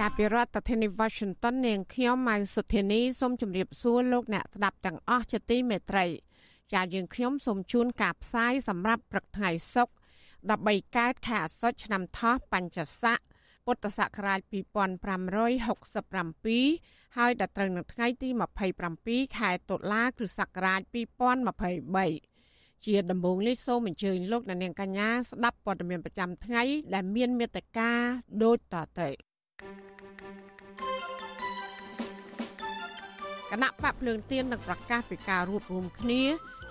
ជាពីរដ្ឋធានី Washington នាងខ្ញុំម៉ៅសុធានីសូមជម្រាបសួរលោកអ្នកស្ដាប់ទាំងអស់ជាទីមេត្រី ចាយើងខ្ញុំសូមជូនការផ្សាយសម្រាប់ព្រឹកថ្ងៃសុក្រ13កើតខែអាសត់ឆ្នាំថោះបញ្ញស័កពុទ្ធសករាជ2567ហើយដល់ត្រូវនៅថ្ងៃទី27ខែតុលាគ្រិស្តសករាជ2023ជាដំបូងនេះសូមអញ្ជើញលោកអ្នកនាងកញ្ញាស្ដាប់ព័ត៌មានប្រចាំថ្ងៃដែលមានមេត្តាដូចតទៅ គណៈបកភ្លើងទៀននឹងប្រកាសពីការរួបរวมគ្នា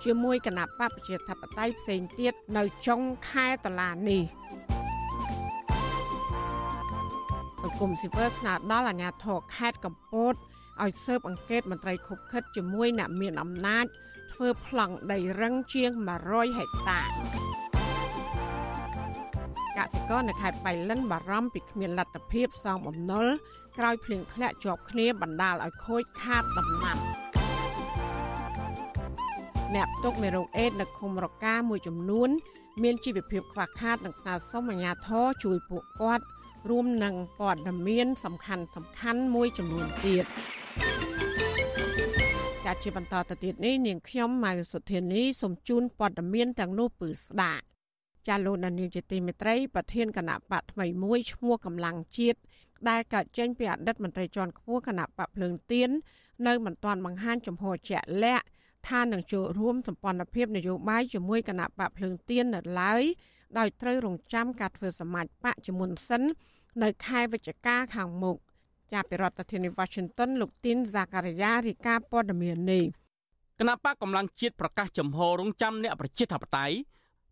ជាមួយគណៈបកប្រជាធិបតេយ្យផ្សេងទៀតនៅចុងខែតុលានេះសង្គមស៊ីវិលស្នើដល់អាជ្ញាធរខេត្តកំពតឲ្យស៊ើបអង្កេតមន្ត្រីខុបខិតជាមួយអ្នកមានអំណាចធ្វើប្លង់ដីរឹងជាង100ហិកតា កសិករនៅខេត្តបៃលិនបារម្ភពីគ្មានលទ្ធភាពសងបំណុលក្រោយភ្លៀងធ្លាក់ជាប់គ្នាបណ្ដាលឲ្យខូចខាតដំណាំអ្នកផ្ទុកមេរោគអេដនៅឃុំរកាមួយចំនួន មានជីវភាពខ្វះខាតនិងស្នើសុំអាជ្ញាធរជួយពួកគាត់រួមនឹងព័ត៌មាន សំខាន់សំខាន់មួយចំនួនទៀតជាជាបន្តទៅទៀតនេះនាងខ្ញុំម៉ៅសុធានីសូមជូនព័ត៌មានទាំងនោះពឺស្ដាប់ ចាលោកនានីជាទីមេត្រីប្រធានគណៈបកថ្មីមួយឈ្មោះកម្លាំងជាតិដែលកើតចេញពីអតីតមន្ត្រីជាន់ខ្ពស់គណៈបកភ្លើងទៀននៅមិនទាន់បង្ហាញចំហជាក់លាក់ថានឹងចូលរួមសម្ព័ន្ធភាពនយោបាយជាមួយគណៈបកភ្លើងទៀននៅឡើយដោយត្រូវរងចាំការធ្វើសមាជបកជាមុនសិន នៅខែវិច្ឆិកាខាងមុខចាប់ពីរដ្ឋធានី Washington លោកទីនហ្សាការីយ៉ារីកាព័ត៌មាននេះគណៈបកកម្លាំងជាតិប្រកាសចំហរងចាំអ្នកប្រជាធិបតេយ្យ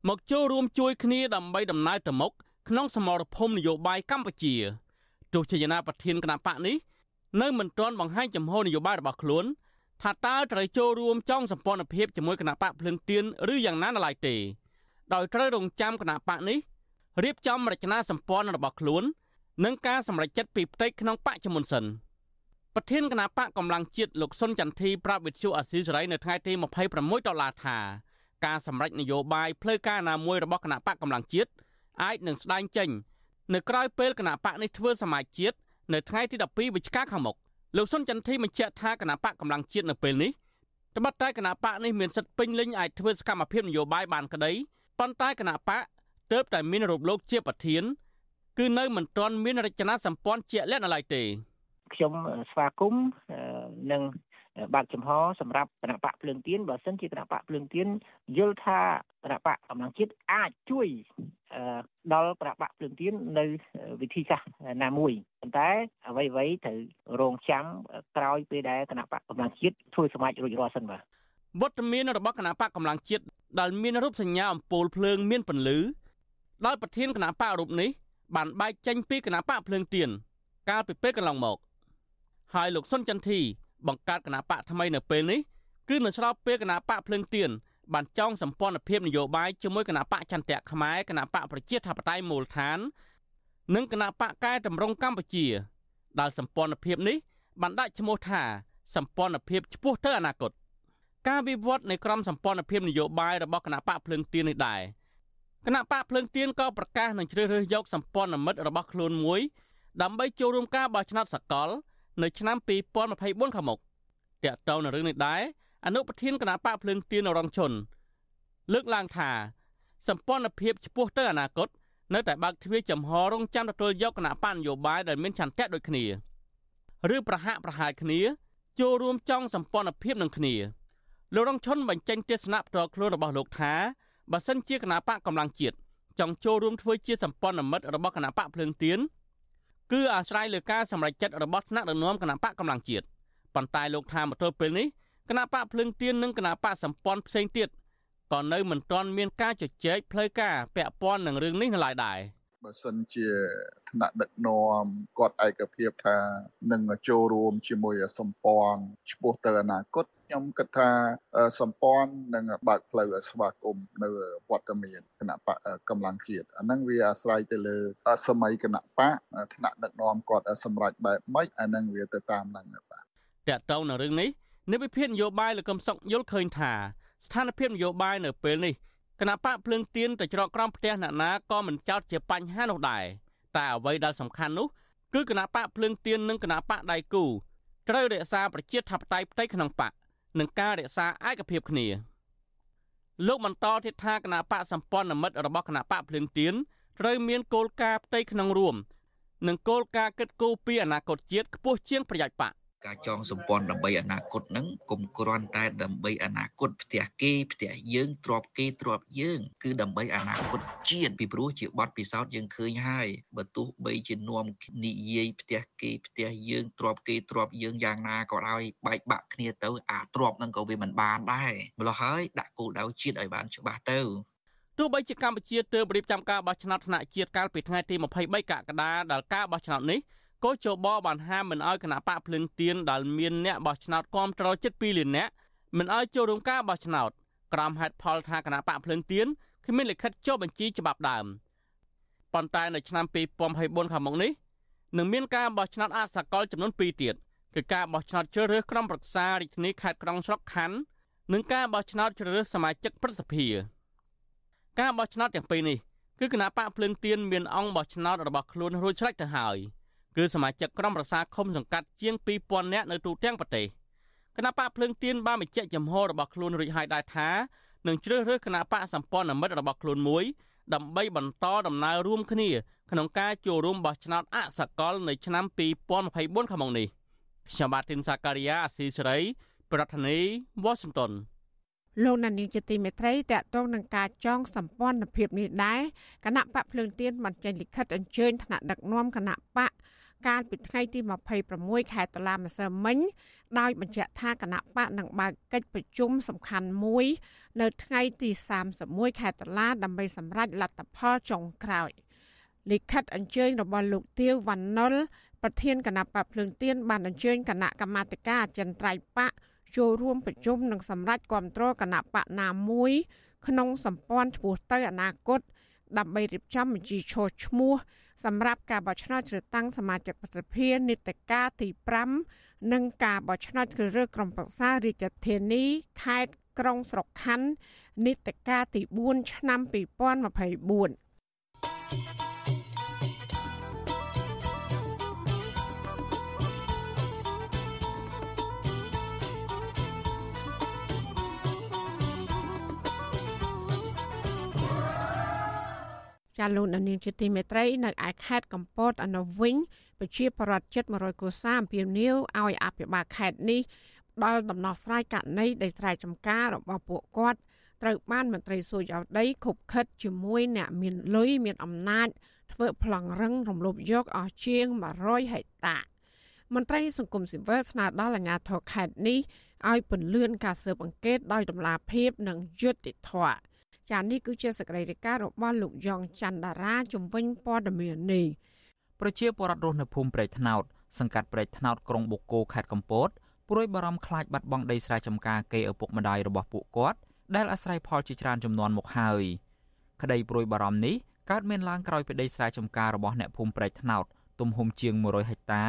មកចូលរួមជួយគ្នាដើម្បីដំណើរទៅមុខក្នុងសមរភូមិនយោបាយកម្ពុជាទោះជាយ៉ាងណាប្រធានគណៈបកនេះនៅមិនទាន់បង្ហាញចំហនយោបាយរបស់ខ្លួនថាតើត្រូវចូលរួមចងសម្ព័ន្ធភាពជាមួយគណៈបកភ្លឹងទៀនឬយ៉ាងណានៅឡើយទេដោយត្រូវរងចាំគណៈបកនេះរៀបចំរចនាសម្ព័ន្ធរបស់ខ្លួននិងការសម្រេចចិត្តពីផ្ទៃក្នុងបកជាមុនសិនប្រធានគណៈបកកម្លាំងជាតិលោកសុនចន្ទធីប្រាប់វិទ្យុអាស៊ីសេរីនៅថ្ងៃទី26ដុល្លារថា ការសម្រេចនយោបាយផ្លូវការណាមួយរបស់គណៈបកកម្លាំងជាតិអាចនឹងស្ដែងចេញ នៅក្រៅពេលគណៈបកនេះធ្វើសមាជជាតិនៅថ្ងៃទី12វិច្ឆិកាខាងមុខលោកសុនចន្ទធីបញ្ជាក់ថាគណៈបកកម្លាំងជាតិនៅពេលនេះត្បិតតែគណៈបកនេះមានសិទ្ធិពេញលេញអាចធ្វើសកម្មភាពនយោបាយបានក្តីប៉ុន្តែគណៈបកទើបតែមានរូបលោកជាប្រធានគឺនៅមិនទាន់មានរចនាសម្ព័ន្ធជាក់លាក់នៅឡើយទេខ្ញុំស្វាគមន៍នឹង បើកចំហសម្រាប់គណៈបកភ្លើងទៀនបើសិនជាគណៈបកភ្លើងទៀនយល់ថាគណៈបកកម្លាំងជាតិអាចជួយដល់គណៈបកភ្លើងទៀននៅវិធីសាស្ត្រណាមួយប៉ុន្តែអ្វីអ្វីត្រូវរងចាំក្រោយពេលដែលគណៈបកកម្លាំងជាតិធ្វើសមាជរួចរាល់សិនបាទវត្តមានរបស់គណៈបកកម្លាំងជាតិដែលមានរូបសញ្ញាអំពូលភ្លើងមានពន្លឺដោយប្រធានគណៈបករូបនេះបានបែកចេញពីគណៈបកភ្លើងទៀនកាលពីពេលកន្លងមក ហើយលោកសុនចន្ទធី បង្កើតគណៈបកថ្មីនៅពេលនេះគឺនៅស្របពេលគណៈបកភ្លឹងទៀនបានចងសម្ព័ន្ធភាពនយោបាយជាមួយគណៈបកចន្ទៈខ្មែរគណៈបកប្រជាធិបតេយ្យមូលដ្ឋាន និងគណៈបកកែតម្រង់កម្ពុជាដែលសម្ព័ន្ធភាពនេះបានដាក់ឈ្មោះថាសម្ព័ន្ធភាពឆ្ពោះទៅអនាគតការវិវត្តនៃក្រមសម្ព័ន្ធភាពនយោបាយរបស់គណៈបកភ្លឹងទៀននេះដែរគណៈបកភ្លឹងទៀនក៏ប្រកាសនឹងជ្រើសរើសយកសម្ព័ន្ធមិត្តរបស់ខ្លួនមួយដើម្បីចូលរួមការបោះឆ្នោតសកល នៅឆ្នាំ2024ខាងមុខតកតទៅនឹងរឿងនេះដែរអនុប្រធានគណៈបកភ្លើងទៀនរងជន លើកឡើងថាសម្ព័ន្ធភាពឆ្ពោះទៅអនាគតនៅតែបើកទ្វារចំហរងចាំទទួលយកគណៈបកនយោបាយដែលមានឆន្ទៈដូចគ្នាឬប្រហាក់ប្រហែលគ្នាចូលរួមចង់សម្ព័ន្ធភាពនឹងគ្នាលោករងឈុនបញ្ចេញទស្សនៈផ្ទាល់ខ្លួនរបស់លោកថាបើសិនជាគណៈបកកម្លាំងជាតិចង់ចូលរួមធ្វើជាសម្ព័ន្ធមិត្តរបស់គណៈបកភ្លើងទៀន គឺអាស្រ័យលើការសម្រេចចិត្តរបស់ថ្នាក់ដឹកនាំគណៈបកកម្លាំងជាតិប៉ុន្តែលោកថាមកទល់ពេលនេះគណៈបកភ្លឹងទៀននិងគណៈបកសម្ព័ន្ធផ្សេងទៀតក៏នៅមិនទាន់មានការជជែកផ្លូវការពាក់ព័ន្ធនឹងរឿងនេះនៅឡើយដែរបើសិនជាថ្នាក់ដឹកនាំគាត់ឯកភាពថានឹងចូលរួមជាមួយសម្ព័ន្ធឆ្ពោះទៅអនាគត ខ្ញុំគិតថាសម្ព័ន្ធនឹងបើកផ្លូវស្វាគមន៍នៅវត្តមានគណៈបកកម្លាំងជាតិអាហ្នឹងវាអាស្រ័យទៅលើសម័យគណៈបកថ្នាក់ដឹកនាំគាត់សម្រេចបែបម៉េចអាហ្នឹងវាទៅតាមហ្នឹងបាទតកតងនៅរឿងនេះនិវិភាននយោបាយលោកកឹមសុខយល់ឃើញថាស្ថានភាពនយោបាយនៅពេលនេះគណៈបកភ្លើងទៀនទៅច្រកក្រំផ្ទះអ្នកណាក៏មិនចោទជាបញ្ហានោះដែរតែអ្វីដែលសំខាន់នោះគឺគណៈបកភ្លើងទៀននិងគណៈបកដៃគូត្រូវរក្សាប្រជាធិបតេយ្យផ្ទៃក្នុងបក និងការរក្សាឯកភាពគ្នាលោកបន្តទៀតថាគណៈបកសម្ព័ន្ធមិត្តរបស់គណៈបកភ្លើងទៀនត្រូវមានគោលការណ៍ផ្ទៃក្នុងរួមនិងគោលការណ៍គិតគូរពីអនាគតជាតិខ្ពស់ជាងប្រយោជន៍បក ការចងសម្ព័ន្ធដើម្បីអនាគតហ្នឹងកុំគ្រាន់តែដើម្បីអនាគតផ្ទះគេផ្ទះយើងទ្របគេទ្របយើង គឺដើម្បីអនាគតជាតិពីព្រោះជាបទពិសោធន៍យើងឃើញហើយបើទោះបីជានាំនិយាយផ្ទះគេផ្ទះយើងទ្របគេទ្របយើងយ៉ាងណាក៏ដោយបែកបាក់គ្នាទៅអាទ្របហ្នឹងក៏វាមិនបានដែរម្ល៉េះហើយដាក់គោលដៅជាតិឲ្យបានច្បាស់ទៅទោះបីជាកម្ពុជាទើបរៀបចំការបោះឆ្នោតថ្នាក់ជាតិកាលពីថ្ងៃទី23កក្កដាដល់ការបោះឆ្នោតនេះ កោជបបានហាមមិនអោយគណៈបកភ្លឹងទៀនដែលមានអ្នកបោះឆ្នោតគាំទ្រជិត2លាននាក់មិនអោយចូលរួមការបោះឆ្នោតក្រោមហេតុផលថាគណៈបកភ្លឹងទៀនគ្មានលិខិតចុះបញ្ជីច្បាប់ដើមប៉ុន្តែនៅឆ្នាំ2024ខាងមុខនេះនឹងមានការបោះឆ្នោតអសកលចំនួន2ទៀតគឺការបោះឆ្នោតជ្រើសរើសក្រុមប្រឹក្សារាជធានីខេត្តក្រុងស្រុកខណ្ឌនិងការបោះឆ្នោតជ្រើសរើសសមាជិកព្រឹទ្ធសភាការបោះឆ្នោតទាំងពីរនេះគឺគណៈបកភ្លឹងទៀនមានអង្គបោះឆ្នោតរបស់ខ្លួនរួចស្រេចទៅហើយ។ គឺសមាជិកក្រុមប្រឹក្សាឃុំសង្កាត់ជាង2000នាក់នៅទូទាំងប្រទេសគណៈបកភ្លើងទៀនបានបញ្ជាក់ចំហរបស់ខ្លួនរួចហើយដែរថានឹងជ្រើសរើសគណៈបកសម្ព័ន្ធមិត្តរបស់ខ្លួនមួយដើម្បីបន្តដំណើររួមគ្នាក្នុងការចូលរួមបោះឆ្នោតអសកលនៅឆ្នាំ2024ខាងមុខនេះខ្ញុំបាទទីនសាការីយ៉ាអស៊ីសេរី ប្រធានាធិបតី Washington លោកណានីជាទីមេត្រីតកតងនឹងការចងសម្ព័ន្ធភាពនេះដែរគណៈបកភ្លើងទៀនបានចេញលិខិតអញ្ជើញថ្នាក់ដឹកនាំគណៈបក កាលពីថ្ងៃទី26ខែតុលាម្សិលមិញដោយបញ្ជាក់ថាគណៈបកនឹងបើកកិច្ចប្រជុំសំខាន់មួយ នៅថ្ងៃទី31ខែតុលាដើម្បីសម្រេចលទ្ធផលចុងក្រោយលិខិតអញ្ជើញរបស់លោកទាវវណ្ណុលប្រធានគណៈបកភ្លើងទៀនបានអញ្ជើញគណៈកម្មាធិការអចិន្ត្រៃយ៍បកចូលរួមប្រជុំនិងសម្រេចគាំទ្រគណៈបកណាមួយ ក្នុងសម្ព័ន្ធឈ្មោះទៅអនាគតដើម្បីរៀបចំបញ្ជីឈរឈ្មោះ សម្រាប់ការបោះឆ្នោតជ្រើសតាំងសមាជិកប្រសិទ្ធិនីតិកាលទី5និងការបោះឆ្នោតជ្រើសរើសក្រុមប្រឹក្សារាជធានីខេត្តក្រុងស្រុកខណ្ឌនីតិកាលទី4ឆ្នាំ2024 ចាលោកនាងជាទីមេត្រី នៅឯខេត្តកំពតអនុវិញប្រជាប្រដ្ឋជិត100គ្រួសារអំពាវនាវឲ្យអភិបាលខេត្តនេះដល់ដំណោះស្រាយករណីដីស្រែចម្ការរបស់ពួកគាត់ត្រូវបានមន្ត្រីសួរយោដីខុបខិតជាមួយអ្នកមានលុយមានអំណាចធ្វើប្លង់រឹងរំលោភយកអស់ជាង100ហិកតាមន្ត្រីសង្គមស៊ីវិលស្នើដល់អាជ្ញាធរខេត្តនេះឲ្យពន្យាការស៊ើបអង្កេតដោយតម្លាភាពនិងយុត្តិធម៌ ចានេះគឺជាសកម្មភាពរបស់លោកយ៉ងច័ន្ទដារាជំវិញព័ត៌មាននេះប្រជាពលរដ្ឋរស់នៅភូមិព្រែកថ្នោតសង្កាត់ព្រែកថ្នោតក្រុងបូកគោខេត្តកំពតព្រួយបារម្ភខ្លាចបាត់បង់ដីស្រែចម្ការគេឪពុកម្ដាយរបស់ពួកគាត់ដែលអាស្រ័យផលជាច្រើនចំនួនមកហើយក្តីព្រួយបារម្ភនេះកើតមានឡើងក្រោយពីដីស្រែចម្ការរបស់អ្នកភូមិព្រែកថ្នោតទំហំជាង100ហិកតា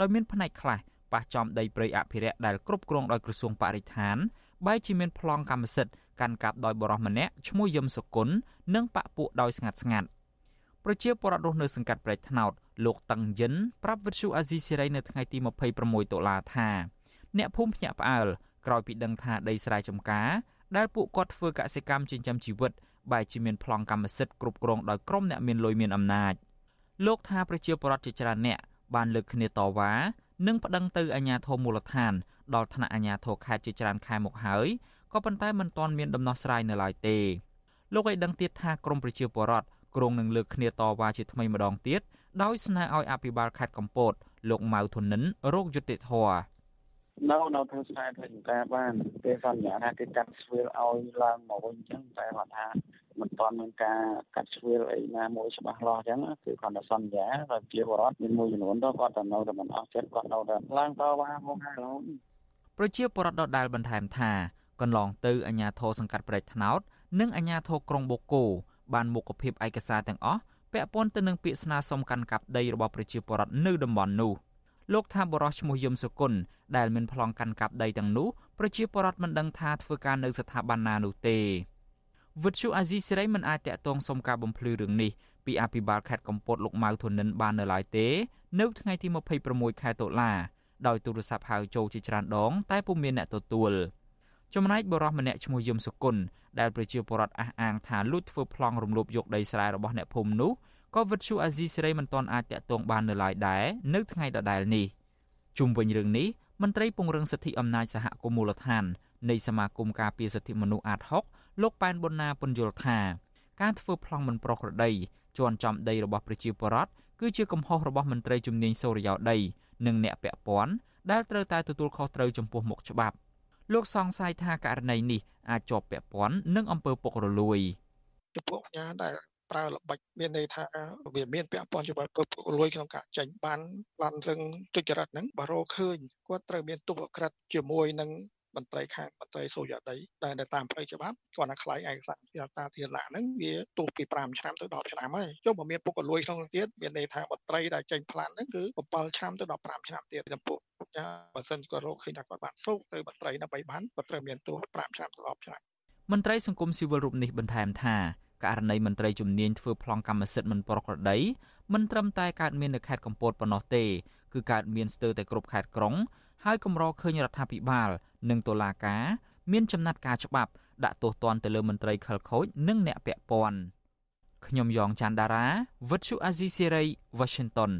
ដោយមានផ្នែកខ្លះប៉ះចំដីព្រៃអភិរក្សដែលគ្រប់គ្រងដោយក្រសួងបរិស្ថានបែរជាមានប្លង់កម្មសិទ្ធិ កាន់កាប់ដោយបរិសម្នាក់ឈ្មោះយឹមសុគន្ធនិងបាក់ពួកដោយស្ងាត់ស្ងាត់ប្រជាពលរដ្ឋរស់នៅសង្កាត់ព្រែកថ្នោតលោកតឹងយិនប្រាប់វិទ្យុអាស៊ីសេរីនៅថ្ងៃទី26តុលាថាអ្នកភូមិភ្ញាក់ផ្អើលក្រោយពីដឹងថាដីស្រែចម្ការដែលពួកគាត់ធ្វើកសិកម្មចិញ្ចឹមជីវិតបែរជាមានប្លង់កម្មសិទ្ធិគ្រប់គ្រងដោយក្រុមអ្នកមានលុយមានអំណាចលោកថាប្រជាពលរដ្ឋជាច្រើនអ្នកបានលើកគ្នាតវ៉ានិងប្តឹងទៅអាជ្ញាធរមូលដ្ឋានដល់ថ្នាក់អាជ្ញាធរខេត្តជាច្រើនខែមកហើយ ក៏ប៉ុន្តែមិនទាន់មានដំណោះស្រាយនៅឡើយទេលោកឲ្យដឹងទៀតថាក្រមប្រជាពលរដ្ឋក្រុងនឹងលើកគ្នាតវ៉ាជាថ្មីម្ដងទៀតដោយស្នើឲ្យអភិបាលខេត្តកំពតលោកម៉ៅធុនិនរោគយុតិធធនៅនៅធ្វើស្រែធ្វើការបានគេសន្យាថាគេកាត់ស្វៀលឲ្យឡើងមកវិញអញ្ចឹងតែគាត់ថាមិនទាន់មានការកាត់ជ្រឿលអីណាមួយច្បាស់លាស់អញ្ចឹងគឺគាត់តែសន្យាថាជាបរដ្ឋមានមួយចំនួនទៅគាត់តែនៅតែមិនអស់ចិត្តគាត់នៅតែឡើងតវ៉ាហងហើយរហូតប្រជាពលរដ្ឋដដែលបន្ថែមថា កន្លងទៅអាជ្ញាធរសង្កាត់ព្រែកថ្នោតនិងអាជ្ញាធរក្រុងបូកូបានមុខភាពឯកសារទាំងអស់ពាក់ព័ន្ធទៅនឹងពាក្យស្នើសុំកាន់កាប់ដីរបស់ប្រជាពលរដ្ឋនៅតំបន់នោះលោកថាបរិសឈ្មោះយឹមសុគន្ធដែលមានប្លង់កាន់កាប់ដីទាំងនោះប្រជាពលរដ្ឋមិនដឹងថាធ្វើការនៅស្ថាប័នណានោះទេវិទ្យុអាស៊ីសេរីមិនអាចតាក់ទងសុំការបំភ្លឺរឿងនេះពីអភិបាលខេត្តកំពតលោកម៉ៅធនិនបាននៅឡើយទេ នៅថ្ងៃទី26ខែតុលាដោយទូរស័ព្ទហៅចូលជាច្រើនដង តែពុំមានអ្នកទទួល ចំណែកបរិសម្នាក់ឈ្មោះយឹមសុគន្ធដែលប្រជាពលរដ្ឋអះអាងថាលួចធ្វើប្លង់រំលោភយកដីស្រែរបស់អ្នកភូមិនោះក៏វិទ្យុអាស៊ីសេរីមិនទាន់អាចតាក់ទងបាននៅឡើយដែរនៅថ្ងៃដដែលនេះជុំវិញរឿងនេះមន្ត្រីពង្រឹងសិទ្ធិអំណាចសហគមន៍មូលដ្ឋាននៃសមាគមការពារសិទ្ធិមនុស្សអាត6លោកប៉ែនប៊ុនណាពន្យល់ថាការធ្វើប្លង់មិនប្រក្រតីជន់ចំដីរបស់ប្រជាពលរដ្ឋគឺជាកំហុសរបស់មន្ត្រីជំនាញសូរិយោដីនិងអ្នកពាក់ព័ន្ធដែលត្រូវតែទទួលខុសត្រូវចំពោះមុខច្បាប់ លោកសង្ស័យថាករណីនេះអាចជាប់ពាក់ព័ន្ធនឹងអំពើពុករលួយចំពោះអាញាដែលប្រើល្បិចមានន័យថាវាមានពាក់ព័ន្ធជាមួយពុករលួយក្នុងការចាញ់បានបានរឿងទុច្ចរិតហ្នឹងបើរកឃើញគាត់ត្រូវមានទុបក្រិតជាមួយនឹង មន្ត្រីខាងមន្ត្រីសូយ៉ាដីដែលនៅតាមផ្លូវច្បាប់គាត់ណាខ្លាយឯកសារជាតាធារណៈហ្នឹងវាទោសពី5ឆ្នាំទៅ10ឆ្នាំហើយចុះបើមានពុករលួយក្នុងទៀតមានន័យថាមន្ត្រីដែលចេញផ្លានហ្នឹងគឺ7ឆ្នាំទៅ15ឆ្នាំទៀតចំពោះចាបើសិនគាត់រកឃើញថាគាត់បានសោកទៅមន្ត្រីដើម្បីបានគាត់ត្រូវមានទោស5ឆ្នាំទៅ10ឆ្នាំមន្ត្រីសង្គមស៊ីវិលរូបនេះបន្ថែមថាករណីមន្ត្រីជំនាញធ្វើប្លង់កម្មសិទ្ធិមិនប្រក្រតីមិនត្រឹមតែកើតមាននៅខេត្តកំពតប៉ុណ្ណោះទេគឺកើតមានស្ទើរតែគ្រប់ខេត្តក្រុង ហើយកម្រឃើញរដ្ឋាភិបាល និងតុលាការមានចំណាត់ការច្បាប់ដាក់ទោសទណ្ឌទៅលើមន្ត្រីខលខូចនិងអ្នកពាក់ព័ន្ធខ្ញុំយ៉ងច័ន្ទដារាវិទ្យុអាស៊ីសេរី Washington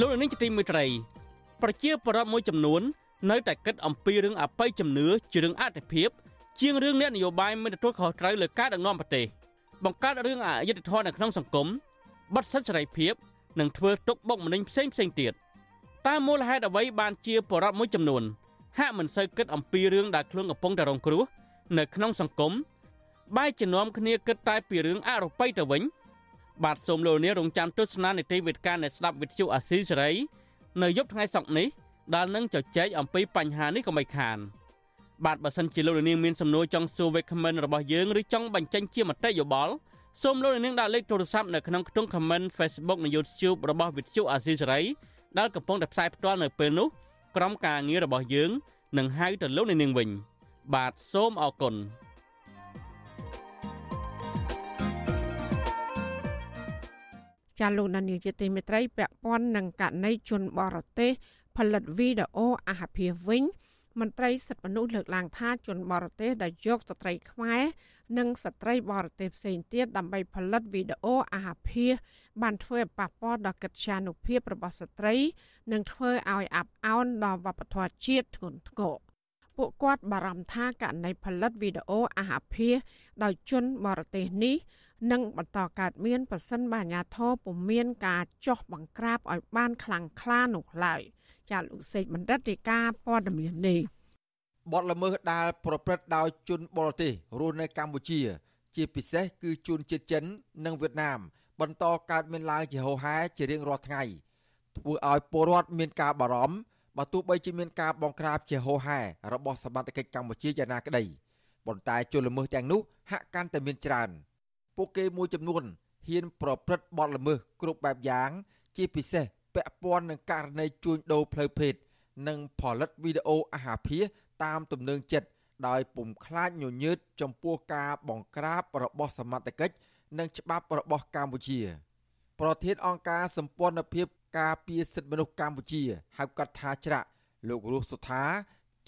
លោកនាងជាទីមេត្រីប្រជាពលរដ្ឋមួយចំនួន នៅតែគិតអំពីរឿងអបិយជំនឿជារឿងអតិភិបជាងរឿងអ្នកនយោបាយមិនទទួលខុសត្រូវលើការដឹកនាំប្រទេស បង្កើតរឿងអយុត្តិធម៌នៅក្នុងសង្គមបិទសិទ្ធិសេរីភាពនិងធ្វើទុកបុកម្នេញផ្សេងផ្សេងទៀតតើមូលហេតុអ្វីបានជាបរិបទមួយចំនួនហាក់មិនសូវគិតអំពីរឿងដែលខ្លួនកំពុងតែរងគ្រោះនៅក្នុងសង្គមបែរជានាំគ្នាគិតតែពីរឿងអរូបីទៅវិញ បាទសូមលោកនាងរងចាំទស្សនានីតិវិទ្យានៃស្ដាប់វិទ្យុអាស៊ីសេរីនៅយប់ថ្ងៃសុក្រនេះដែលនឹងជជែកអំពីបញ្ហានេះក៏មិនខាន បាទបើសិនជាលោកនាងមានសំណួរចង់សួរ comment របស់យើងឬចង់បញ្ចេញជាមតិយោបល់សូមលោកនាងដាក់លេខទូរស័ព្ទនៅក្នុងខ្ទង់ comment Facebook និង YouTube របស់វិទ្យុអាស៊ីសេរីដែលកំពុងតែផ្សាយផ្ទាល់នៅពេលនេះក្រុមការងាររបស់យើងនឹងហៅទៅលោកនាងវិញបាទសូមអរគុណចាលោកនានីជាទីមេត្រីពាក់ព័ន្ធនឹងករណីជនបរទេសផលិតវីដេអូអាហាភាវិញ មន្ត្រីសិទ្ធិមនុស្សលើកឡើងថាជនបរទេសដែលយកស្ត្រីខ្មែរនិងស្ត្រីបរទេសផ្សេងទៀតដើម្បីផលិតវីដេអូអាហាភាបានធ្វើឲ្យប៉ះពាល់ដល់កិត្យានុភាពរបស់ស្ត្រី និងធ្វើឲ្យអាប់អោនដល់វប្បធម៌ជាតិធ្ងន់ធ្ងរពួកគាត់បារម្ភថាករណីផលិតវីដេអូអាហាភាដោយជនបរទេសនេះនឹងបន្តកើតមានប៉ះសិនបើអាញាធរពុំមានការចោះបង្ក្រាបឲ្យបានខ្លាំងក្លានោះឡើយ ចាលោកសេកបណ្ឌិតរាជការព័ត៌មាននេះបទល្មើសដែលប្រព្រឹត្តដោយជនបរទេសរស់នៅកម្ពុជា ជាពិសេសគឺជនជាតិចិន និងវៀតណាម បន្តកើតមានឡើងជាហូរហែជារៀងរាល់ថ្ងៃធ្វើឲ្យពលរដ្ឋមានការបារម្ភបើទោះបីជាមានការបង្ក្រាបជាហូរហែរបស់សមត្ថកិច្ចកម្ពុជាយ៉ាងណាក្តីប៉ុន្តែជនល្មើសទាំងនោះហាក់កាន់តែមានច្រើនពួកគេមួយចំនួនហ៊ានប្រព្រឹត្តបទល្មើសគ្រប់បែបយ៉ាង ជាពិសេស ពាក់ព័ន្ធនឹងករណីជួញដូរផ្លូវភេទនិងផលិតវីដេអូអាហារភាសតាមទំនើងចិត្តដោយពុំខ្លាចញញើតចំពោះការបង្ក្រាបរបស់សមត្ថកិច្ចនិងច្បាប់របស់កម្ពុជា ប្រធានអង្គការសម្ព័ន្ធភាពការពារសិទ្ធិមនុស្សកម្ពុជាហៅកាត់ថាច្រាក់លោករស់សុថា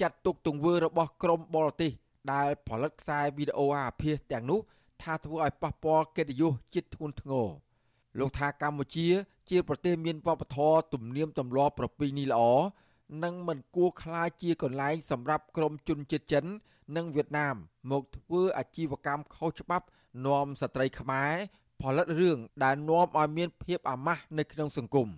ចាត់ទុកទង្វើរបស់ក្រមបរទេសដែលផលិតខ្សែវីដេអូអាភាសទាំងនោះ ថាធ្វើឲ្យប៉ះពាល់កិត្តិយសជាតិធ្ងន់ធ្ងរលោកថាកម្ពុជា ជាប្រទេសមានវប្បធម៌ទំនៀមទម្លាប់ប្រពៃណីល្អនិងមិនគួរខ្លាចជាកន្លែងសម្រាប់ក្រុមជនជាតិចិន និងវៀតណាម មកធ្វើអាជីវកម្មខុសច្បាប់នាំស្ត្រីខ្មែរផលិតរឿងដែលនាំឲ្យមានភាពអាម៉ាស់នៅក្នុងសង្គម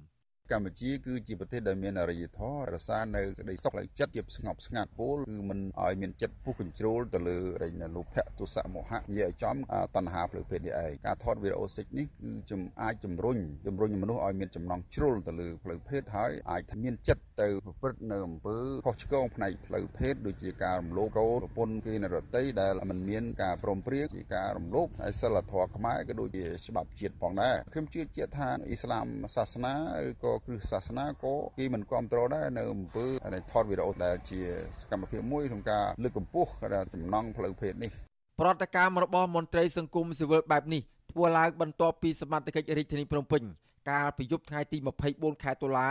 កម្ពុជាគឺជាប្រទេសដែលមានអរិយធម៌រក្សានៅសេចក្តីសុខផ្លូវចិត្តជាស្ងប់ស្ងាត់ពោលគឺមិនឲ្យមានចិត្តពុះកញ្ជ្រោលទៅលើរញលោភៈទុសៈមោហៈនិយាយឲ្យចំតណ្ហាផ្លូវភេទនេះឯងការថតវីដេអូសិចនេះគឺជំអាចជំរុញជំរុញមនុស្សឲ្យមានចំណង់ជ្រុលទៅលើផ្លូវភេទហើយអាចមានចិត្ត ទៅប្រព្រឹត្តនៅអំពើខុសឆ្គងផ្នែកផ្លូវភេទដូចជាការរំលោភកោប្រពន្ធគេនរតីដែលមិនមានការព្រមព្រៀងជាការរំលោភហើយសិលធម៌ខ្មែរក៏ដូចជាច្បាប់ជាតិផងដែរខ្ញុំជឿជាក់ថាអ៊ីស្លាមសាសនាឬក៏គ្រឹះសាសនាក៏គេមិនគ្រប់គ្រងដែរនៅអំពើថតវីដេអូដែលជាសកម្មភាពមួយក្នុងការលើកកម្ពស់ចំណងផ្លូវភេទនេះប្រតិកម្មរបស់មន្ត្រីសង្គមស៊ីវិលបែបនេះធ្វើឡើងបន្ទាប់ពីសមាជិករាជធានីភ្នំពេញកាលពីយប់ថ្ងៃទី24ខែតុលា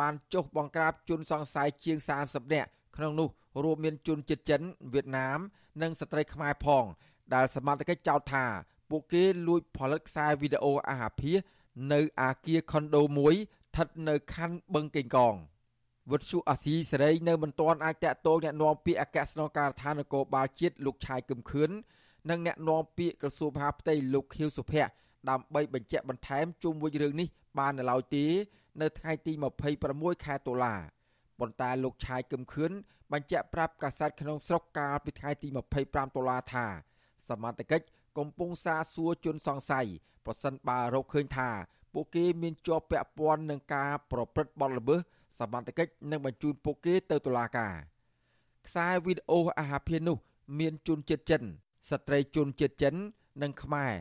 បានចុះបង្ក្រាបជនសង្ស័យជាង30នាក់ក្នុងនោះរួមមានជនជាតិចិនវៀតណាម និងស្ត្រីខ្មែរផង ដែលសមត្ថកិច្ចចោទថាពួកគេលួចផលិតខ្សែវីដេអូអាហារភាសនៅអាគារខុនដូមួយស្ថិតនៅខណ្ឌបឹងកេងកងវុទ្ធុអាស៊ីសេរីនៅមិនទាន់អាចតាក់ទងអ្នកនាំពាក្យអគ្គស្នងការដ្ឋាននគរបាលជាតិលោកឆាយកឹមខឿននិងអ្នកនាំពាក្យក្រសួងមហាផ្ទៃលោកខៀវសុភ័ក្រដើម្បីបញ្ជាក់បន្ថែមជុំវិញរឿងនេះបាននៅឡើយទេ នៅថ្ងៃទី26ខែតុលាប៉ុន្តែលោកឆាយកឹមខឿនបញ្ជាក់ប្រាប់កាសែតក្នុងស្រុកកាលពីថ្ងៃទី25តុលាថា សមត្ថកិច្ចកំពុងសាសួរជនសង្ស័យប្រសិនបើរកឃើញថាពួកគេមានជាប់ពាក់ព័ន្ធនឹងការប្រព្រឹត្តបទល្មើសសមត្ថកិច្ចនឹងបញ្ជូនពួកគេទៅតុលាការខ្សែវីដេអូអាហារភាននោះមានជនជាតិចិនស្ត្រីជនជាតិចិន និងខ្មែរ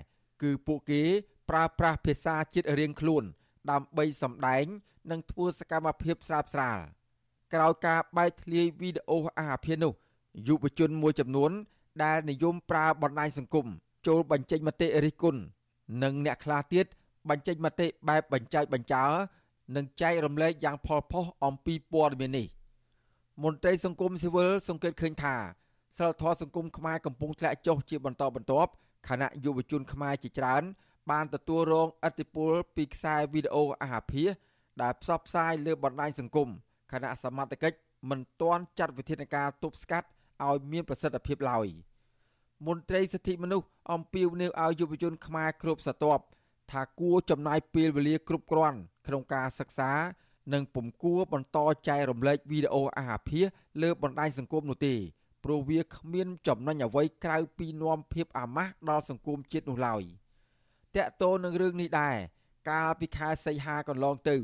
គឺពួកគេប្រើប្រាស់ភាសាជាតិរៀងខ្លួន ដើម្បីសម្ដែង និងធ្វើសកម្មភាពស្រាបស្រាលក្រោយការបែកធ្លាយវីដេអូអាហារភាននោះយុវជនមួយចំនួន ដែលនិយមប្រើបណ្ដាញសង្គមចូលបញ្ចេញមតិរិះគន់និងអ្នកខ្លះទៀតបញ្ចេញមតិបែបបញ្ចែកបញ្ចើនិងចែករំលែកយ៉ាងផលផុសអំពីព័ត៌មាននេះមន្ត្រីសង្គមស៊ីវិលសង្កេតឃើញថាសិលធម៌សង្គមខ្មែរកំពុងធ្លាក់ចុះជាបន្តបន្ទាប់ខណៈយុវជនខ្មែរជាច្រើន បានទទួលរងឥទ្ធិពលពីខ្សែវីដេអូអាហារភាសដែលផ្សព្វផ្សាយលើបណ្ដាញសង្គមខណៈសមត្ថកិច្ចមិនទាន់ចាត់វិធានការទប់ស្កាត់ឲ្យមានប្រសិទ្ធភាពឡើយមន្ត្រីសិទ្ធិមនុស្សអំពាវនាវឲ្យយុវជនខ្មែរគ្រប់ស្រទាប់ថាគួរចំណាយពេលវេលាគ្រប់គ្រាន់ក្នុងការសិក្សា និងពុំគួរបន្តចែករំលែកវីដេអូអាហារភាសលើបណ្ដាញសង្គមនោះទេព្រោះវាគ្មានចំណេញអ្វីក្រៅពីនាំភាពអាម៉ាស់ដល់សង្គមជាតិនោះឡើយ តកតោនឹងរឿងនេះដែរកាលពីខែសីហាកន្លងទៅ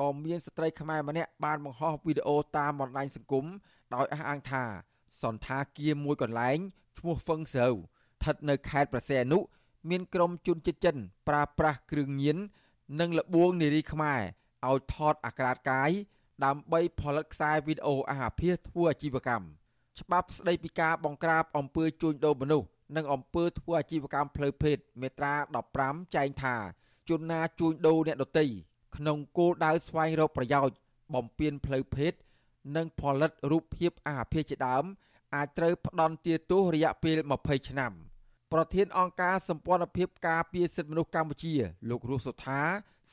ក៏មានស្ត្រីខ្មែរម្នាក់បានបង្ហោះវីដេអូតាមបណ្ដាញសង្គមដោយអះអាងថាសន្តាគារមួយកន្លែងឈ្មោះហ្វឹងសើស្ថិតនៅខេត្តប្រសេអនុមានក្រុមជនជាតិចិនប្រើប្រាស់គ្រឿងញៀននិងលបួងនារីខ្មែរឲ្យថតអាក្រាតកាយដើម្បីផលិតខ្សែវីដេអូអាហារភាសធ្វើអាជីវកម្មច្បាប់ស្តីពីការបង្ក្រាបអំពើជួញដូរមនុស្ស និងអំពើធ្វើអាជីវកម្មផ្លូវភេទមេត្រា15ចែងថាជនណាជួញដូរអ្នកដទៃក្នុងគោលដៅស្វែងរកប្រយោជន៍បំពេញផ្លូវភេទនិងផលិតរូបភាពអាហារភាសជាដើមអាចត្រូវផ្ដន់ទាទោសរយៈពេល20ឆ្នាំ។ប្រធានអង្គការសម្ព័ន្ធភាពការពារសិទ្ធិមនុស្សកម្ពុជា លោករស់សុថា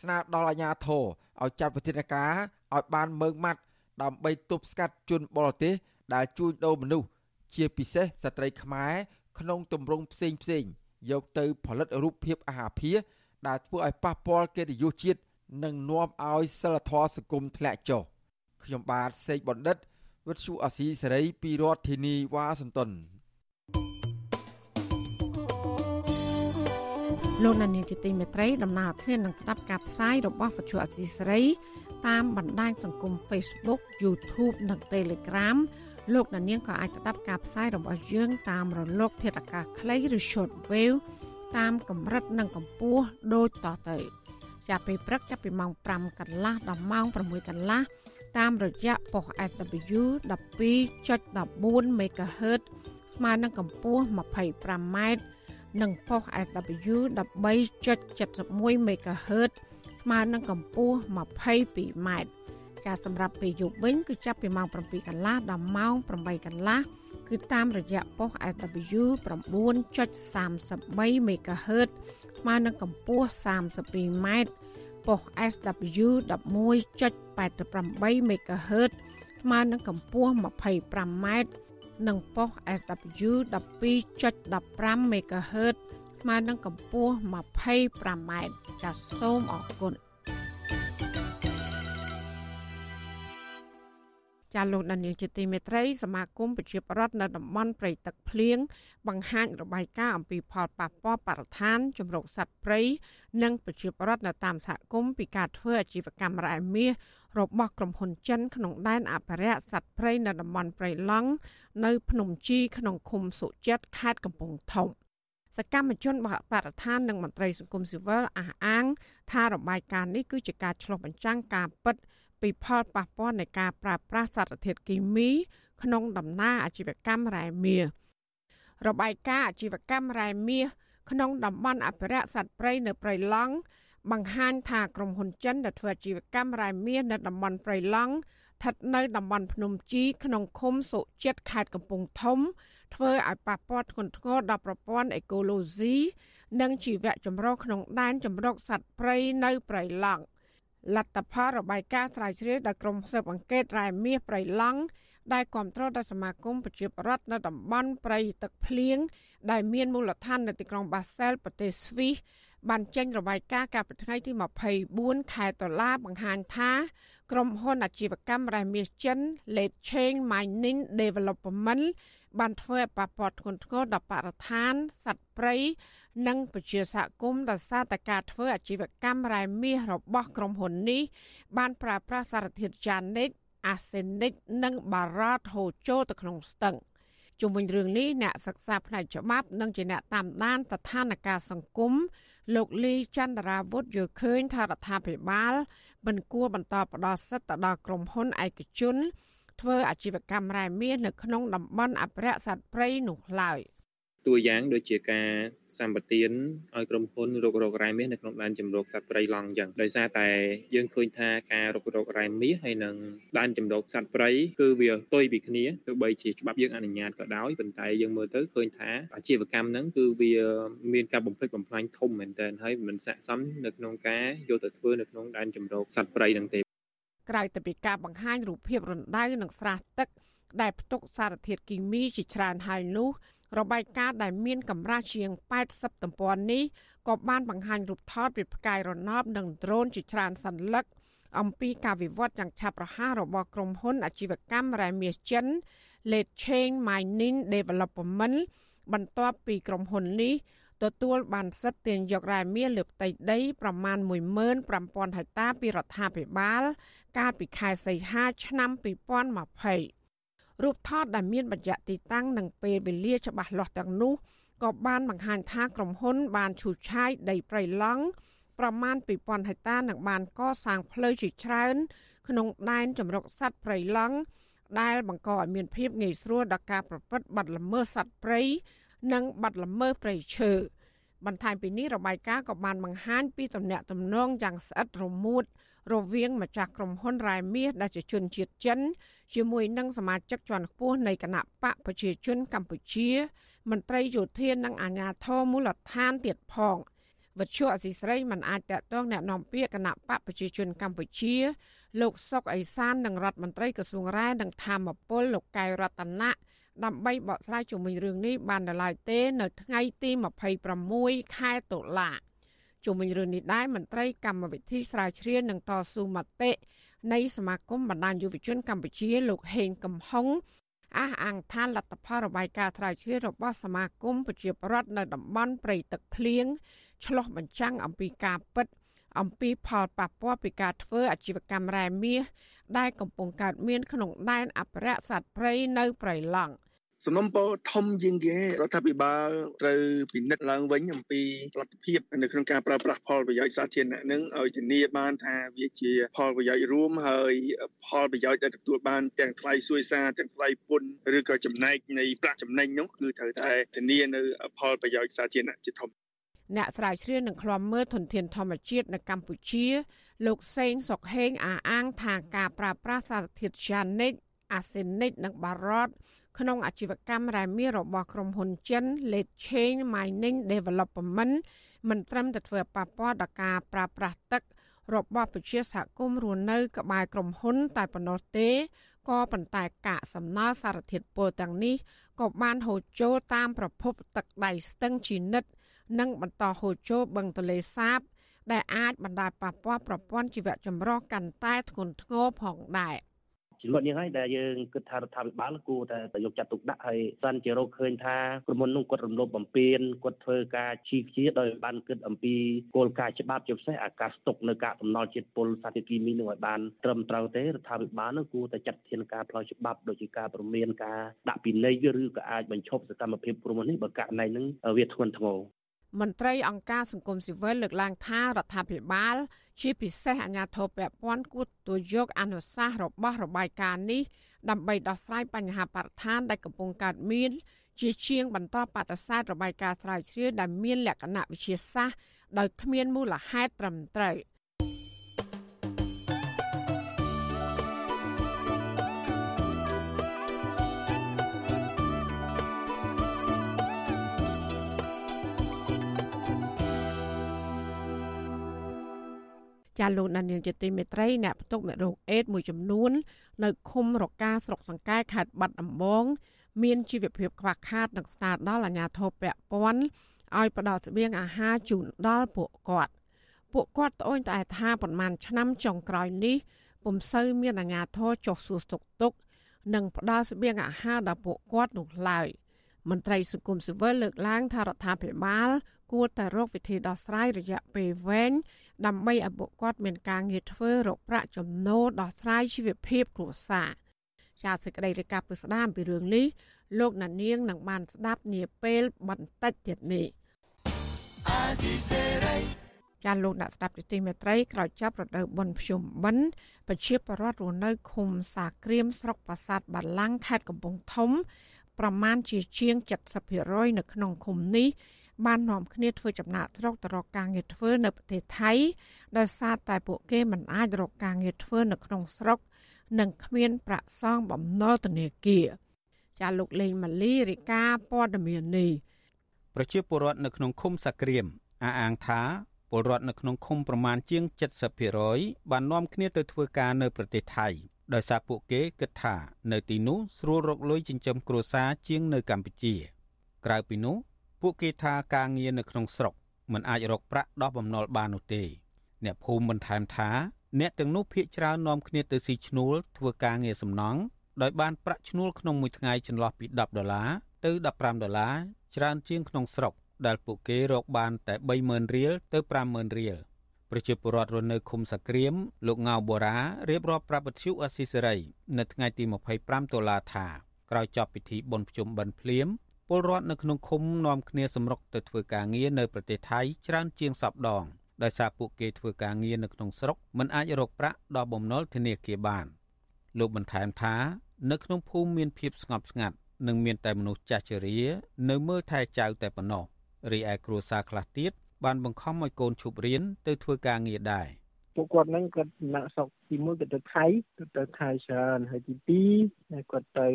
ស្នើដល់អាជ្ញាធរឲ្យចាត់វិធានការឲ្យបានម៉ឺងម៉ាត់ដើម្បីទប់ស្កាត់ជនបរទេសដែលជួញដូរមនុស្សជាពិសេសស្ត្រីខ្មែរ ក្នុងទម្រង់ផ្សេងផ្សេងយកទៅផលិតរូបភាពអាហារភាដែលធ្វើឲ្យប៉ះពាល់កិត្តិយសជាតិនិងនាំឲ្យសិលធម៌សង្គមធ្លាក់ចុះខ្ញុំបាទសេកបណ្ឌិតវិទ្យុអាស៊ីសេរីពីរដ្ឋធានីវ៉ាស៊ីនតោនលោកនានីជាទីមេត្រីដំណើរធាននឹងស្ដាប់ការផ្សាយរបស់វិទ្យុអសីសេរីតាមបណ្ដាញសង្គម Facebook YouTube និង Telegram លោកនាងក៏អាចស្ដាប់ការផ្សាយរបស់យើងតាមរលក ធាតុអាកាសខ្លីឬ Shortwave តាមកម្រិតនិងកម្ពស់ដូចតទៅចាប់ពីព្រឹកចាប់ពីម៉ោង5កន្លះដល់ម៉ោង6កន្លះតាមរយៈប៉ុស SW 12.14 MHz ស្មើនឹងកម្ពស់ 25m និងប៉ុស SW 13.71 MHz ស្មើនឹងកម្ពស់ 22m ចាសម្រាប់ពេលយប់វិញគឺចាប់ពីម៉ោង7កន្លះដល់ម៉ោង8កន្លះគឺតាមរយៈប៉ុស SW 9.33 MHz ស្មើនឹងកម្ពស់ 32m ប៉ុស SW 11.88 MHz ស្មើនឹងកម្ពស់ 25m និងប៉ុស SW 12.15 MHz ស្មើនឹងកម្ពស់ 25m ចាសសូមអរគុណ ចាលោកដានៀងជាទីមេត្រីសមាគមប្រជាប្រដ្ឋនៅតំបន់ព្រៃទឹកភ្លៀងបង្ហាញរបាយការណ៍អំពីផលប៉ះពាល់បរិស្ថានជំរកសត្វព្រៃនិងប្រជាប្រដ្ឋនៅតាមសហគមន៍ពីការធ្វើអាជីវកម្មរ៉ែមាសរបស់ក្រុមហ៊ុនចិនក្នុងដែនអភិរក្សសត្វព្រៃនៅតំបន់ព្រៃឡង់នៅភ្នំជីក្នុងឃុំសុចិត្តខេត្តកំពង់ធំសកម្មជនបរិស្ថាននិងមន្ត្រីសង្គមស៊ីវិលអះអាង ថារបាយការណ៍នេះគឺជាការឆ្លុះបញ្ចាំងការពិត ពីផលប៉ះពាល់នៃការប្រើប្រាស់សារធាតុគីមី ក្នុងដំណើរអាជីវកម្មរ៉ែមាសរបាយការណ៍អាជីវកម្មរ៉ែមាសក្នុងតំបន់អភិរក្សសត្វព្រៃនៅព្រៃឡង់បង្ហាញថាក្រុមហ៊ុនចិនដែលធ្វើអាជីវកម្មរ៉ែមាសនៅតំបន់ព្រៃឡង់ស្ថិតនៅតំបន់ភ្នំជីក្នុងឃុំសុចិត្តខេត្តកំពង់ធំ ធ្វើឲ្យប៉ះពាល់ធ្ងន់ធ្ងរដល់ប្រព័ន្ធអេកូឡូស៊ីនិងជីវៈចម្រុះក្នុងដែនចម្រុកសត្វព្រៃនៅព្រៃឡង់ លទ្ធផលរបាយការណ៍ស្រាវជ្រាវដោយក្រុមស៊ើបអង្កេតរ៉ែមាសព្រៃឡង់ដែលគ្រប់គ្រងដោយសមាគមប្រជាប្រដ្ឋនៅតំបន់ព្រៃទឹកភ្លៀងដែលមានមូលដ្ឋាននៅទីក្រុងបាសែលប្រទេសស្វីស បានចេញរបាយការណ៍កាលពីថ្ងៃទី24ខែតុលាបង្ហាញថាក្រុមហ៊ុនអាជីវកម្មរ៉ែមាសចិន Late Chain Mining Development បានធ្វើឲ្យប៉ះពាល់ធ្ងន់ធ្ងរដល់បរិស្ថានសត្វព្រៃនិងប្រជាសហគមន៍ដោយសារតែការធ្វើអាជីវកម្មរ៉ែមាសរបស់ក្រុមហ៊ុននេះ បានប្រើប្រាស់សារធាតុយ៉ានិកអាសេនិកនិងបារ៉ាតហូរចូលទៅក្នុងស្ទឹង ជុំវិញរឿងនេះអ្នកសិក្សាផ្នែកច្បាប់និងជាអ្នកតាមដានស្ថានភាពសង្គមលោកលីចន្ទរាវុធយល់ឃើញថារដ្ឋាភិបាលមិនគួរបន្តផ្ដល់សិទ្ធិទៅដល់ក្រុមហ៊ុនឯកជនធ្វើអាជីវកម្មរ៉ែមាសនៅក្នុងតំបន់អភិរក្សសត្វព្រៃនោះឡើយ។ តួយ៉ាងដូចជាការសម្បទានឲ្យក្រុមហ៊ុនរុករករ៉ែមាសនៅក្នុងដែនជំរកសត្វព្រៃឡង់អញ្ចឹងដោយសារតែយើងឃើញថាការរុករករ៉ែមាសហើយនឹងដែនជំរកសត្វព្រៃគឺវាទុយពីគ្នាទោះបីជាច្បាប់យើងអនុញ្ញាតក៏ដោយប៉ុន្តែយើងមើលទៅឃើញថាអាជីវកម្មហ្នឹងគឺវាមានការបំផ្លិចបំផ្លាញធំមែនទែនហើយមិនស័ក្តិសមនៅក្នុងការយកទៅធ្វើនៅក្នុងដែនជំរកសត្វព្រៃហ្នឹងទេក្រៅពីពីការបង្ហាញរូបភាពរណ្ដៅនិងស្រះទឹកដែលផ្ទុកសារធាតុគីមីជាច្រើនហើយនោះ របាយការណ៍ដែលមានកម្រាស់ជាង80ទំព័រនេះក៏បានបង្ហាញរូបថតពីផ្កាយរណបនិងដ្រូនជាច្រើនសន្លឹកអំពីការវិវត្តយ៉ាងឆាប់រហ័សរបស់ក្រុមហ៊ុនអាជីវកម្មរ៉ែមាសចិន Late Chain Mining Development បន្ទាប់ពីក្រុមហ៊ុននេះទទួលបានសិទ្ធិទាញយករ៉ែមាសលើផ្ទៃដីប្រមាណ15000ហិកតាពីរដ្ឋាភិបាល កាលពីខែសីហាឆ្នាំ2020 រូបថតដែលមានបញ្ជាក់ទីតាំងនិងពេលវេលាច្បាស់លាស់ទាំងនោះក៏បានបង្ហាញថាក្រុមហ៊ុនបានឈូសឆាយដីព្រៃឡង់ប្រមាណ2000ហិកតានិងបានកសាងផ្លូវជាច្រើន ក្នុងដែនចម្រុកសត្វព្រៃឡង់ដែលបង្កឲ្យមានភាពងាយស្រួលដល់ការប្រព្រឹត្តបទល្មើសសត្វព្រៃនិងបទល្មើសព្រៃឈើបន្ថែមពីនេះរបាយការណ៍ក៏បានបង្ហាញពីទំនាក់ទំនងយ៉ាងស្អិតរមួត រវាងម្ចាស់ក្រុមហ៊ុនរ៉ែមាសដែលជាជនជាតិចិនជាមួយនឹងសមាជិកជាន់ខ្ពស់នៃគណៈបកប្រជាជនកម្ពុជា មន្ត្រីយោធានិងអាជ្ញាធរមូលដ្ឋានទៀតផងវិទ្យុអសីស្រីមិនអាចតតងแนะនាំពាក្យគណៈបកប្រជាជនកម្ពុជា លោកសុកអេសាននិងរដ្ឋមន្ត្រីក្រសួងរ៉ែនិងធម្មពលលោកកែវរតនៈដើម្បីបកស្រាយជុំវិញរឿងនេះបាននៅឡើយទេ នៅថ្ងៃទី26ខែតុលា ជុំវិញរឿងនេះដែរមន្ត្រីកម្មវិធីស្រាវជ្រាវនិងតស៊ូមតិនៃសមាគមបណ្ដាញយុវជនកម្ពុជាលោកហេងកំហុងអះអាងថាលទ្ធផលរបាយការណ៍ស្រាវជ្រាវរបស់សមាគមប្រជាប្រដ្ឋនៅតំបន់ព្រៃទឹកភ្លៀងឆ្លោះបញ្ចាំងអំពីការពិត អំពីផលប៉ះពាល់ពីការធ្វើអាជីវកម្មរ៉ែមាសដែលកំពុងកើតមានក្នុងដែនអភិរក្សសត្វព្រៃនៅព្រៃឡង់ សំណុំពរធំជាងគេរដ្ឋាភិបាលត្រូវពិនិត្យឡើងវិញអំពីលទ្ធភាពនៅក្នុងការប្រើប្រាស់ផលប្រយោជន៍សាធារណៈនឹងឲ្យធានាបានថាវាជាផលប្រយោជន៍រួមហើយផលប្រយោជន៍ដែលទទួលបានទាំងថ្លៃសុយសារទាំងថ្លៃពន្ធឬក៏ចំណែកនៃប្រាក់ចំណេញនោះគឺត្រូវតែធានានៅផលប្រយោជន៍សាធារណៈជាធំអ្នកស្រាវជ្រាវនឹងឃ្លាំមើលធនធានធម្មជាតិនៅកម្ពុជា លោកសេងសុកហេងអះអាងថាការប្រើប្រាស់សារធាតុយ៉ានិកអាសេនិកនិងបារ៉ត ក្នុងអាជីវកម្មរ៉ែមាសរបស់ក្រុមហ៊ុនចិន Late Chain Mining Development មិនត្រឹមតែធ្វើប៉ះពាល់ដល់ការប្រើប្រាស់ទឹករបស់ប្រជាសហគមន៍រស់នៅក្បែរក្រុមហ៊ុនតែប៉ុណ្ណោះទេក៏ប៉ុន្តែកាកសំណល់សារធាតុពុលទាំងនេះក៏បានហូរចូលតាមប្រភពទឹកដៃស្ទឹងជីនិតនិងបន្តហូរចូលបឹងទន្លេសាប ដែលអាចបណ្ដាលប៉ះពាល់ប្រព័ន្ធជីវៈចម្រុះកាន់តែធ្ងន់ធ្ងរផងដែរ។ ជាប់នេះហើយដែលយើងគិតថារដ្ឋាភិបាលគួរតែយកចាត់ទុកដាក់ហើយសិនជារកឃើញថាក្រុមហ៊ុននោះគាត់រំលោភបំពានគាត់ធ្វើការឈីខ្ជាដោយបានគិតអំពីគោលការណ៍ច្បាប់ជាពិសេសអាការស្តុកនៅកាកតំណល់ជាតិពុលសារធាតុគីមីនោះឲ្យបានត្រឹមត្រូវទេរដ្ឋាភិបាលនោះគួរតែចាត់ធានការផ្លូវច្បាប់ដូចជាការព្រមានការដាក់ពិន័យឬក៏អាចបញ្ឈប់សកម្មភាពក្រុមហ៊ុននេះបើករណីហ្នឹងវាធ្ងន់ធ្ងរ មន្ត្រីអង្គការសង្គមស៊ីវិលលើកឡើងថារដ្ឋាភិបាល ជាពិសេសអាជ្ញាធរពាក់ព័ន្ធគួរទទួលយកអនុសាសន៍របស់របាយការណ៍នេះដើម្បីដោះស្រាយបញ្ហាបរិស្ថានដែលកំពុងកើតមាន ជាជាងបន្តបដិសេធរបាយការណ៍ស្រាវជ្រាវដែលមានលក្ខណៈវិទ្យាសាស្ត្រដោយគ្មានមូលហេតុត្រឹមត្រូវ។ ចាលោកដានៀងជាទីមេត្រីអ្នកផ្ទុកមេរោគអេដមួយចំនួន នៅឃុំរកាស្រុកសង្កែខេត្តបាត់ដំបង មានជីវភាពខ្វះខាតនិងស្នើដល់អាជ្ញាធរពាក់ព័ន្ធឲ្យផ្ដល់ស្បៀងអាហារជូនដល់ពួកគាត់ពួកគាត់ត្អូញត្អែថាប្រមាណឆ្នាំចុងក្រោយនេះពុំសូវមានអាជ្ញាធរចុះសួរសុខទុក្ខនិងផ្ដល់ស្បៀងអាហារដល់ពួកគាត់នោះឡើយមន្ត្រីសង្គមស៊ីវិលលើកឡើងថារដ្ឋាភិបាល គួរតែរកវិធីដោះស្រាយរយៈពេលវែងដើម្បីឲ្យពួកគាត់មានការងារធ្វើរកប្រាក់ចំណូលដោះស្រាយជីវភាពគ្រួសារជាសេចក្តីរាយការណ៍ពីស្ដាមពីរឿងនេះលោកណានៀងនឹងបានស្ដាប់នាពេលបន្តិចទៀតនេះចាលោកអ្នកស្ដាប់ទីមេត្រីក្រោយចាប់រដូវបុណ្យភ្ជុំបិណ្ឌប្រជាពលរដ្ឋរស់នៅឃុំសាក្រៀមស្រុកប្រាសាទបាឡាំងខេត្តកំពង់ធំប្រមាណជាជាង70%នៅក្នុងឃុំនេះ បាននាំគ្នាធ្វើចំណាក់ស្រុកទៅរកការងារធ្វើនៅប្រទេសថៃដោយសារតែពួកគេមិនអាចរកការងារធ្វើនៅក្នុងស្រុក និងគ្មានប្រាក់សងបំណុលធនាគារចាលោកលេងម៉ាលីរិកាព័ត៌មាននេះប្រជាពលរដ្ឋនៅក្នុងឃុំសាក្រៀមអះអាងថាពលរដ្ឋនៅក្នុងឃុំប្រមាណជាង70%បាននាំគ្នាទៅធ្វើការនៅប្រទេសថៃដោយសារពួកគេគិតថានៅទីនោះស្រួលរកលុយចិញ្ចឹមគ្រួសារជាងនៅកម្ពុជា ក្រៅពីនោះ ពួកគេថាការងារនៅក្នុងស្រុកមិនអាចរកប្រាក់ដោះបំណុលបាននោះទេ អ្នកភូមិបន្ថែមថាអ្នកទាំងនោះភ ieck ច្រើននាំគ្នាទៅស៊ីឈ្នួលធ្វើការងារសំណង់ដោយបានប្រាក់ឈ្នួលក្នុងមួយថ្ងៃចន្លោះពី10ដុល្លារទៅ15ដុល្លារច្រើនជាងក្នុងស្រុកដែលពួកគេរកបានតែ30000រៀលទៅ50000រៀលប្រជាពលរដ្ឋរស់នៅឃុំសាក្រៀមលោកងៅបូរ៉ារៀបរាប់ប្រាប់វិទ្យុអស៊ីសេរីនៅថ្ងៃទី25តុលាថាក្រោយចប់ពិធីបុណ្យភ្ជុំបិណ្ឌភ្លាម ពលរដ្ឋនៅក្នុងឃុំនាំគ្នាសម្រុកទៅធ្វើការងារនៅប្រទេសថៃច្រើនជាងសពដងដោយសារពួកគេធ្វើការងារនៅក្នុងស្រុកមិនអាចរកប្រាក់ដល់បំណុលធនាគារបានលោកបន្ថែមថានៅក្នុងភូមិមានភាពស្ងប់ស្ងាត់និងមានតែមនុស្សចាស់ជរានៅមើលថែចៅតែប៉ុណ្ណោះរីឯគ្រួសារខ្លះទៀតបានបង្ខំឲ្យកូនឈប់រៀនទៅធ្វើការងារដែរ។ ពួកគាត់ហ្នឹងគាត់ចំណាក់ស្រុកទី1គាត់ទៅថៃគាត់ទៅថៃច្រើនហើយទី2គាត់ទៅ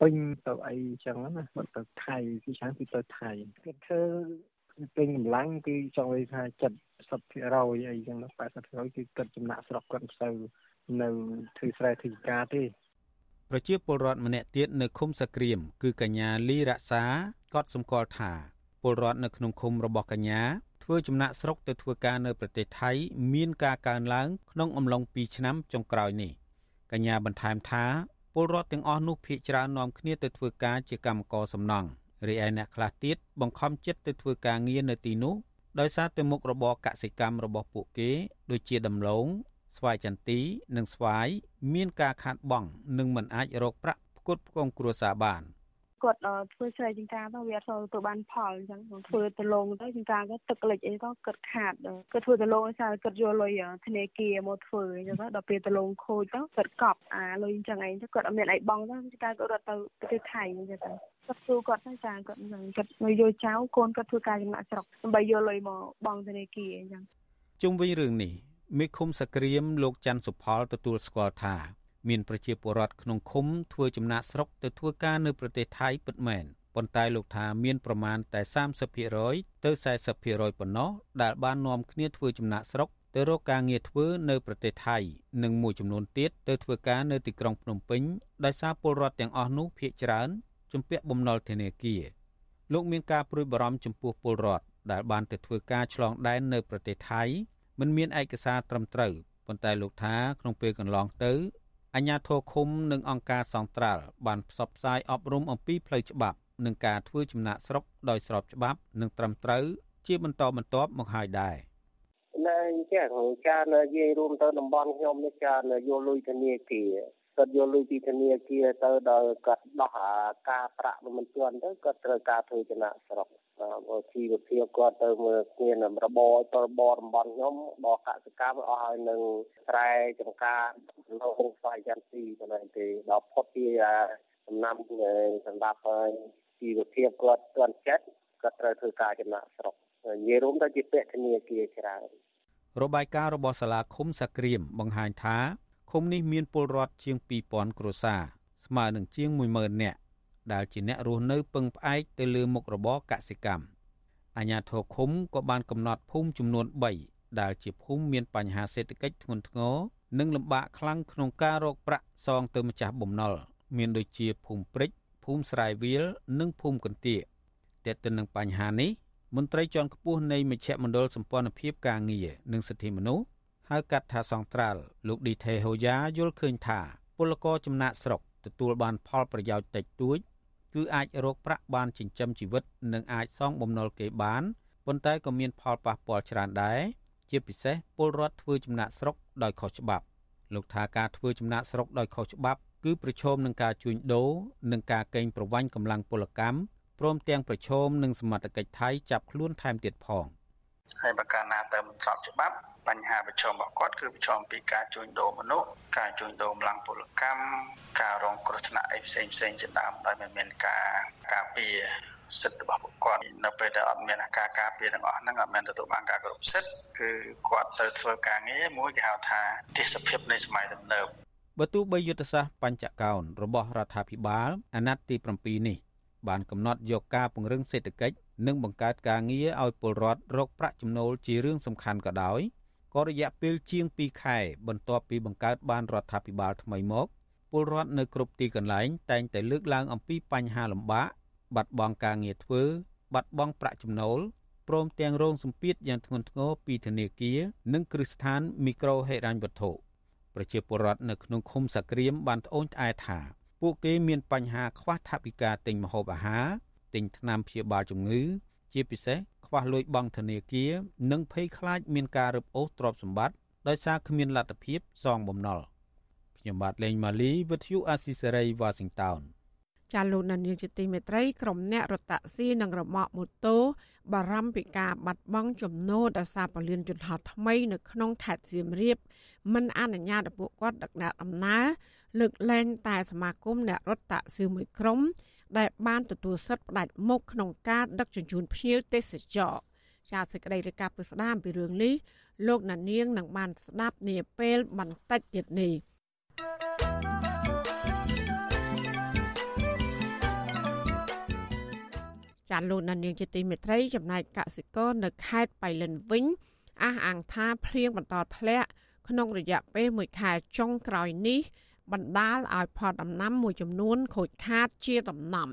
ពេញទៅអីចឹងណាគាត់ទៅថៃទីច្រើនគឺទៅថៃគាត់ធ្វើពេញកម្លាំងគឺចង់និយាយថា70%អីចឹង80%គឺគាត់ចំណាក់ស្រុកគាត់មិនសូវនៅធ្វើស្រែធ្វើការទេប្រជាពលរដ្ឋម្នាក់ទៀតនៅឃុំសក្រៀមគឺកញ្ញាលីរក្សាគាត់សម្គាល់ថាពលរដ្ឋនៅក្នុងឃុំរបស់កញ្ញា ធ្វើចំណាក់ស្រុកទៅធ្វើការនៅប្រទេសថៃ មានការកើនឡើងក្នុងអំឡុង2ឆ្នាំចុងក្រោយនេះកញ្ញាបន្ថែមថាពលរដ្ឋទាំងអស់នោះភ ieck ច្រើននាំគ្នាទៅធ្វើការជាកម្មករសំណង់រីឯអ្នកខ្លះទៀតបង្ខំចិត្តទៅធ្វើការងារនៅទីនោះដោយសារតែមុខរបរកសិកម្មរបស់ពួកគេ ដូចជាដំឡូងស្វាយចន្ទីនិងស្វាយមានការខាតបង់និងមិនអាចរកប្រាក់ផ្គត់ផ្គង់គ្រួសារបាន។ គាត់ធ្វើស្រែចម្ការទៅវាអត់សូវទៅបានផលអញ្ចឹងធ្វើទៅលងទៅចម្ការក៏ទឹកលិចអីទៅគាត់ខាតគាត់ធ្វើទៅលងសារគាត់យកលុយធនាគារមកធ្វើអញ្ចឹងទៅដល់ពេលទៅលងខូចទៅគាត់កប់អាលុយអញ្ចឹងឯងទៅគាត់អត់មានអីបង់ទៅចម្ការគាត់រត់ទៅប្រទេសថៃអញ្ចឹងទៅគាត់សួរគាត់ទៅចាគាត់អញ្ចឹងគាត់មកយកចៅកូនគាត់ធ្វើការចំណាក់ស្រុកដើម្បីយកលុយមកបង់ធនាគារអញ្ចឹងជុំវិញរឿងនេះមេឃុំសក្រៀមលោកច័ន្ទសុផលទទួលស្គាល់ថា មានប្រជាពលរដ្ឋក្នុងឃុំធ្វើចំណាកស្រុកទៅធ្វើការនៅប្រទេសថៃពិតមែនប៉ុន្តែលោកថាមានប្រមាណតែ30%ទៅ40%ប៉ុណ្ណោះដែលបាននាំគ្នាធ្វើចំណាកស្រុកទៅរកការងារធ្វើនៅប្រទេសថៃនិងមួយចំនួនទៀតទៅធ្វើការនៅទីក្រុងភ្នំពេញដោយសារពលរដ្ឋទាំងអស់នោះភ័យច្រើនជំពាក់បំណុលធនាគារលោកមានការព្រួយបារម្ភចំពោះពលរដ្ឋដែលបានទៅធ្វើការឆ្លងដែននៅប្រទេសថៃមិនមានឯកសារត្រឹមត្រូវប៉ុន្តែលោកថាក្នុងពេលកន្លងទៅ អញ្ញាធរឃុំនិងអង្គការសង្ត្រាល់បានផ្សព្វផ្សាយអប់រំអំពីផ្លូវច្បាប់និងការធ្វើចំណាក់ស្រុកដោយស្របច្បាប់និងត្រឹមត្រូវជាបន្តបន្ទាប់មកហើយដែរនៅចេះចាននិយាយរួមទៅតំបន់ខ្ញុំនេះចានយកលុយធនាគារ គាត់យកលុយពីធនាគារទៅដល់គាត់ដោះអាការប្រាក់មិនទាន់ទៅគាត់ត្រូវការធ្វើចំណាក់ស្រុកបើជីវភាពគាត់ទៅមើលគ្នារបរតរបរតំបន់ខ្ញុំបកកសកម្មអស់ហើយនឹងស្រែចម្ការនៅក្នុងស្វ័យចន្ទទីប៉ុណ្ណេះទេដល់ផុតពីចំណាំសម្រាប់ជីវភាពគាត់គាត់ចិត្តគាត់ត្រូវធ្វើការចំណាក់ស្រុកនិយាយរួមទៅជាពាក្យធនាគារច្រើនរបាយការណ៍របស់សាលាឃុំសាក្រៀមបង្ហាញថា ឃុំនេះមានពលរដ្ឋជាង2000គ្រួសារស្មើនឹងជាង10000នាក់ដែលជាអ្នករស់នៅពឹងផ្អែកទៅលើមុខរបរកសិកម្មអាជ្ញាធរឃុំក៏បានកំណត់ភូមិចំនួន3ដែលជាភូមិមានបញ្ហាសេដ្ឋកិច្ចធ្ងន់ធ្ងរនិងលំបាកខ្លាំងក្នុងការរកប្រាក់សងទៅម្ចាស់បំណុលមានដូចជាភូមិព្រិចភូមិស្រែវាលនិងភូមិកន្ទាកតែទៅនឹងបញ្ហានេះមន្ត្រីជាន់ខ្ពស់នៃមជ្ឈមណ្ឌលសម្ព័ន្ធភាពការងារនិងសិទ្ធិមនុស្ស ហៅកាត់ថាសង្ត្រាល់លោកឌីថេហូយ៉ាយល់ឃើញថាពលករចំណាក់ស្រុកទទួលបានផលប្រយោជន៍តិចតួចគឺអាចរកប្រាក់បានចិញ្ចឹមជីវិតនិងអាចសងបំណុលគេបានប៉ុន្តែក៏មានផលប៉ះពាល់ច្រើនដែរជាពិសេសពលរដ្ឋធ្វើចំណាក់ស្រុកដោយខុសច្បាប់លោកថាការធ្វើចំណាក់ស្រុកដោយខុសច្បាប់គឺប្រឈមនឹងការជួញដូរនិងការកេងប្រវ័ញ្ចកម្លាំងពលកម្មព្រមទាំងប្រឈមនឹងសមត្ថកិច្ចថៃចាប់ខ្លួនថែមទៀតផងហើយបើកាលណាទៅមិនស្របច្បាប់ បញ្ហាប្រឈមរបស់គាត់គឺប្រឈមពីការជួញដូរមនុស្សការជួញដូរកម្លាំងពលកម្មការរងគ្រោះថ្នាក់អីផ្សេងផ្សេងជាដើមដោយមិនមានការការពារសិទ្ធិរបស់ពួកគាត់នៅពេលដែលអត់មានការការពារទាំងអស់ហ្នឹងអត់មានទទួលបានការគោរពសិទ្ធិគឺគាត់ត្រូវធ្វើការងារមួយគេហៅថាទេសភាពនៃសម័យទំនើបបើទោះបីយុទ្ធសាស្ត្របញ្ចកោណរបស់រដ្ឋាភិបាលអាណត្តិទី7នេះបានកំណត់យកការពង្រឹងសេដ្ឋកិច្ចនិងបង្កើតការងារឲ្យពលរដ្ឋរកប្រាក់ចំណូលជារឿងសំខាន់ក៏ដោយ ក៏រយៈពេលជាង2ខែ បន្ទាប់ពីបង្កើតបានរដ្ឋាភិបាលថ្មីមកពលរដ្ឋនៅគ្រប់ទីកន្លែងតែងតែលើកឡើងអំពីបញ្ហាលំបាកបាត់បង់ការងារធ្វើ បាត់បង់ប្រាក់ចំណូលព្រមទាំងរងសម្ពាធយ៉ាងធ្ងន់ធ្ងរពីធនាគារនិងគ្រឹះស្ថានមីក្រូហិរញ្ញវត្ថុប្រជាពលរដ្ឋនៅក្នុងឃុំសាក្រៀមបានត្អូញត្អែថា ពួកគេមានបញ្ហាខ្វះថវិកាទិញម្ហូបអាហារទិញថ្នាំព្យាបាលជំងឺ ជាពិសេស ខ្វះលុយបង់ធនាគារនិងភ័យខ្លាចមានការរឹបអូសទ្រព្យសម្បត្តិដោយសារគ្មានលទ្ធភាពសងបំណុលខ្ញុំបាទលេងម៉ាលីវិទ្យុអាស៊ីសេរីវ៉ាស៊ីនតោនចាលោកនាយកជាទីមេត្រីក្រុមអ្នករតស៊ីនិងរមាក់ម៉ូតូបារម្ភពីការបាត់បង់ចំណូលដោយសារពលានយន្តហោះថ្មីនៅក្នុងខេត្តសៀមរាបមិនអនុញ្ញាតឲ្យពួកគាត់ដឹកនាំដំណើរលើកលែងតែសមាគមអ្នករត់តាក់ស៊ីមួយក្រុម ដែលបានទទួលសិទ្ធិផ្ដាច់មុខក្នុងការដឹកជញ្ជូនភ្ញៀវទេសចរជាសេចក្តីរាយការណ៍ពីស្ដាមពីរឿងនេះលោកណានៀងនឹងបានស្ដាប់នាពេលបន្តិចទៀតនេះចាលោកណានៀងជាទីមេត្រីចំណែកកសិករនៅខេត្តបៃលិនវិញអះអាងថាភ្លៀងបន្តធ្លាក់ក្នុងរយៈពេល1ខែចុងក្រោយនេះ បណ្ដាលឲ្យផលដំណាំមួយចំនួនខូចខាតជាដំណាំ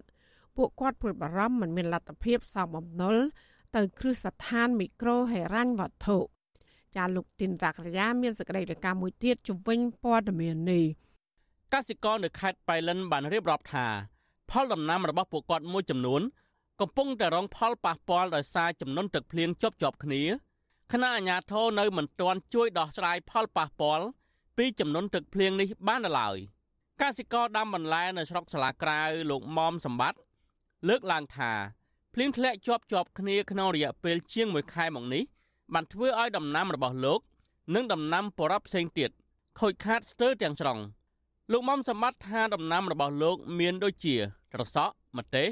ពួកគាត់ព្រួយបារម្ភមិនមានលទ្ធភាពសងបំណុលទៅគ្រឹះស្ថានមីក្រូហេរ៉ាញ់វត្ថុចាលោកទីនតាក្រយាមានសេចក្តីរាយការណ៍មួយទៀតជំវិញព័ត៌មាននេះកសិករនៅខេត្តបៃលិនបានរៀបរាប់ថាផលដំណាំរបស់ពួកគាត់មួយចំនួន កំពុងតែរងផលប៉ះពាល់ដោយសារចំនួនទឹកភ្លៀងជាប់ជាប់គ្នាខណៈអាជ្ញាធរនៅមិនទាន់ជួយដោះស្រាយផលប៉ះពាល់ ពីចំនួនទឹកភ្លៀងនេះបាននៅឡើយកសិករដាំបន្លែនៅស្រុកសាឡាក្រៅលោកមុំសម្បត្តិលើកឡើងថាភ្លៀងធ្លាក់ជាប់ជាប់គ្នាក្នុងរយៈពេលជាង1ខែមកនេះបានធ្វើឲ្យដំណាំរបស់លោក និងដំណាំបរិបផ្សេងទៀតខូចខាតស្ទើរទាំងស្រុងលោកមុំសម្បត្តិថាដំណាំរបស់លោក មានដូចជាត្រសក់ម្ទេស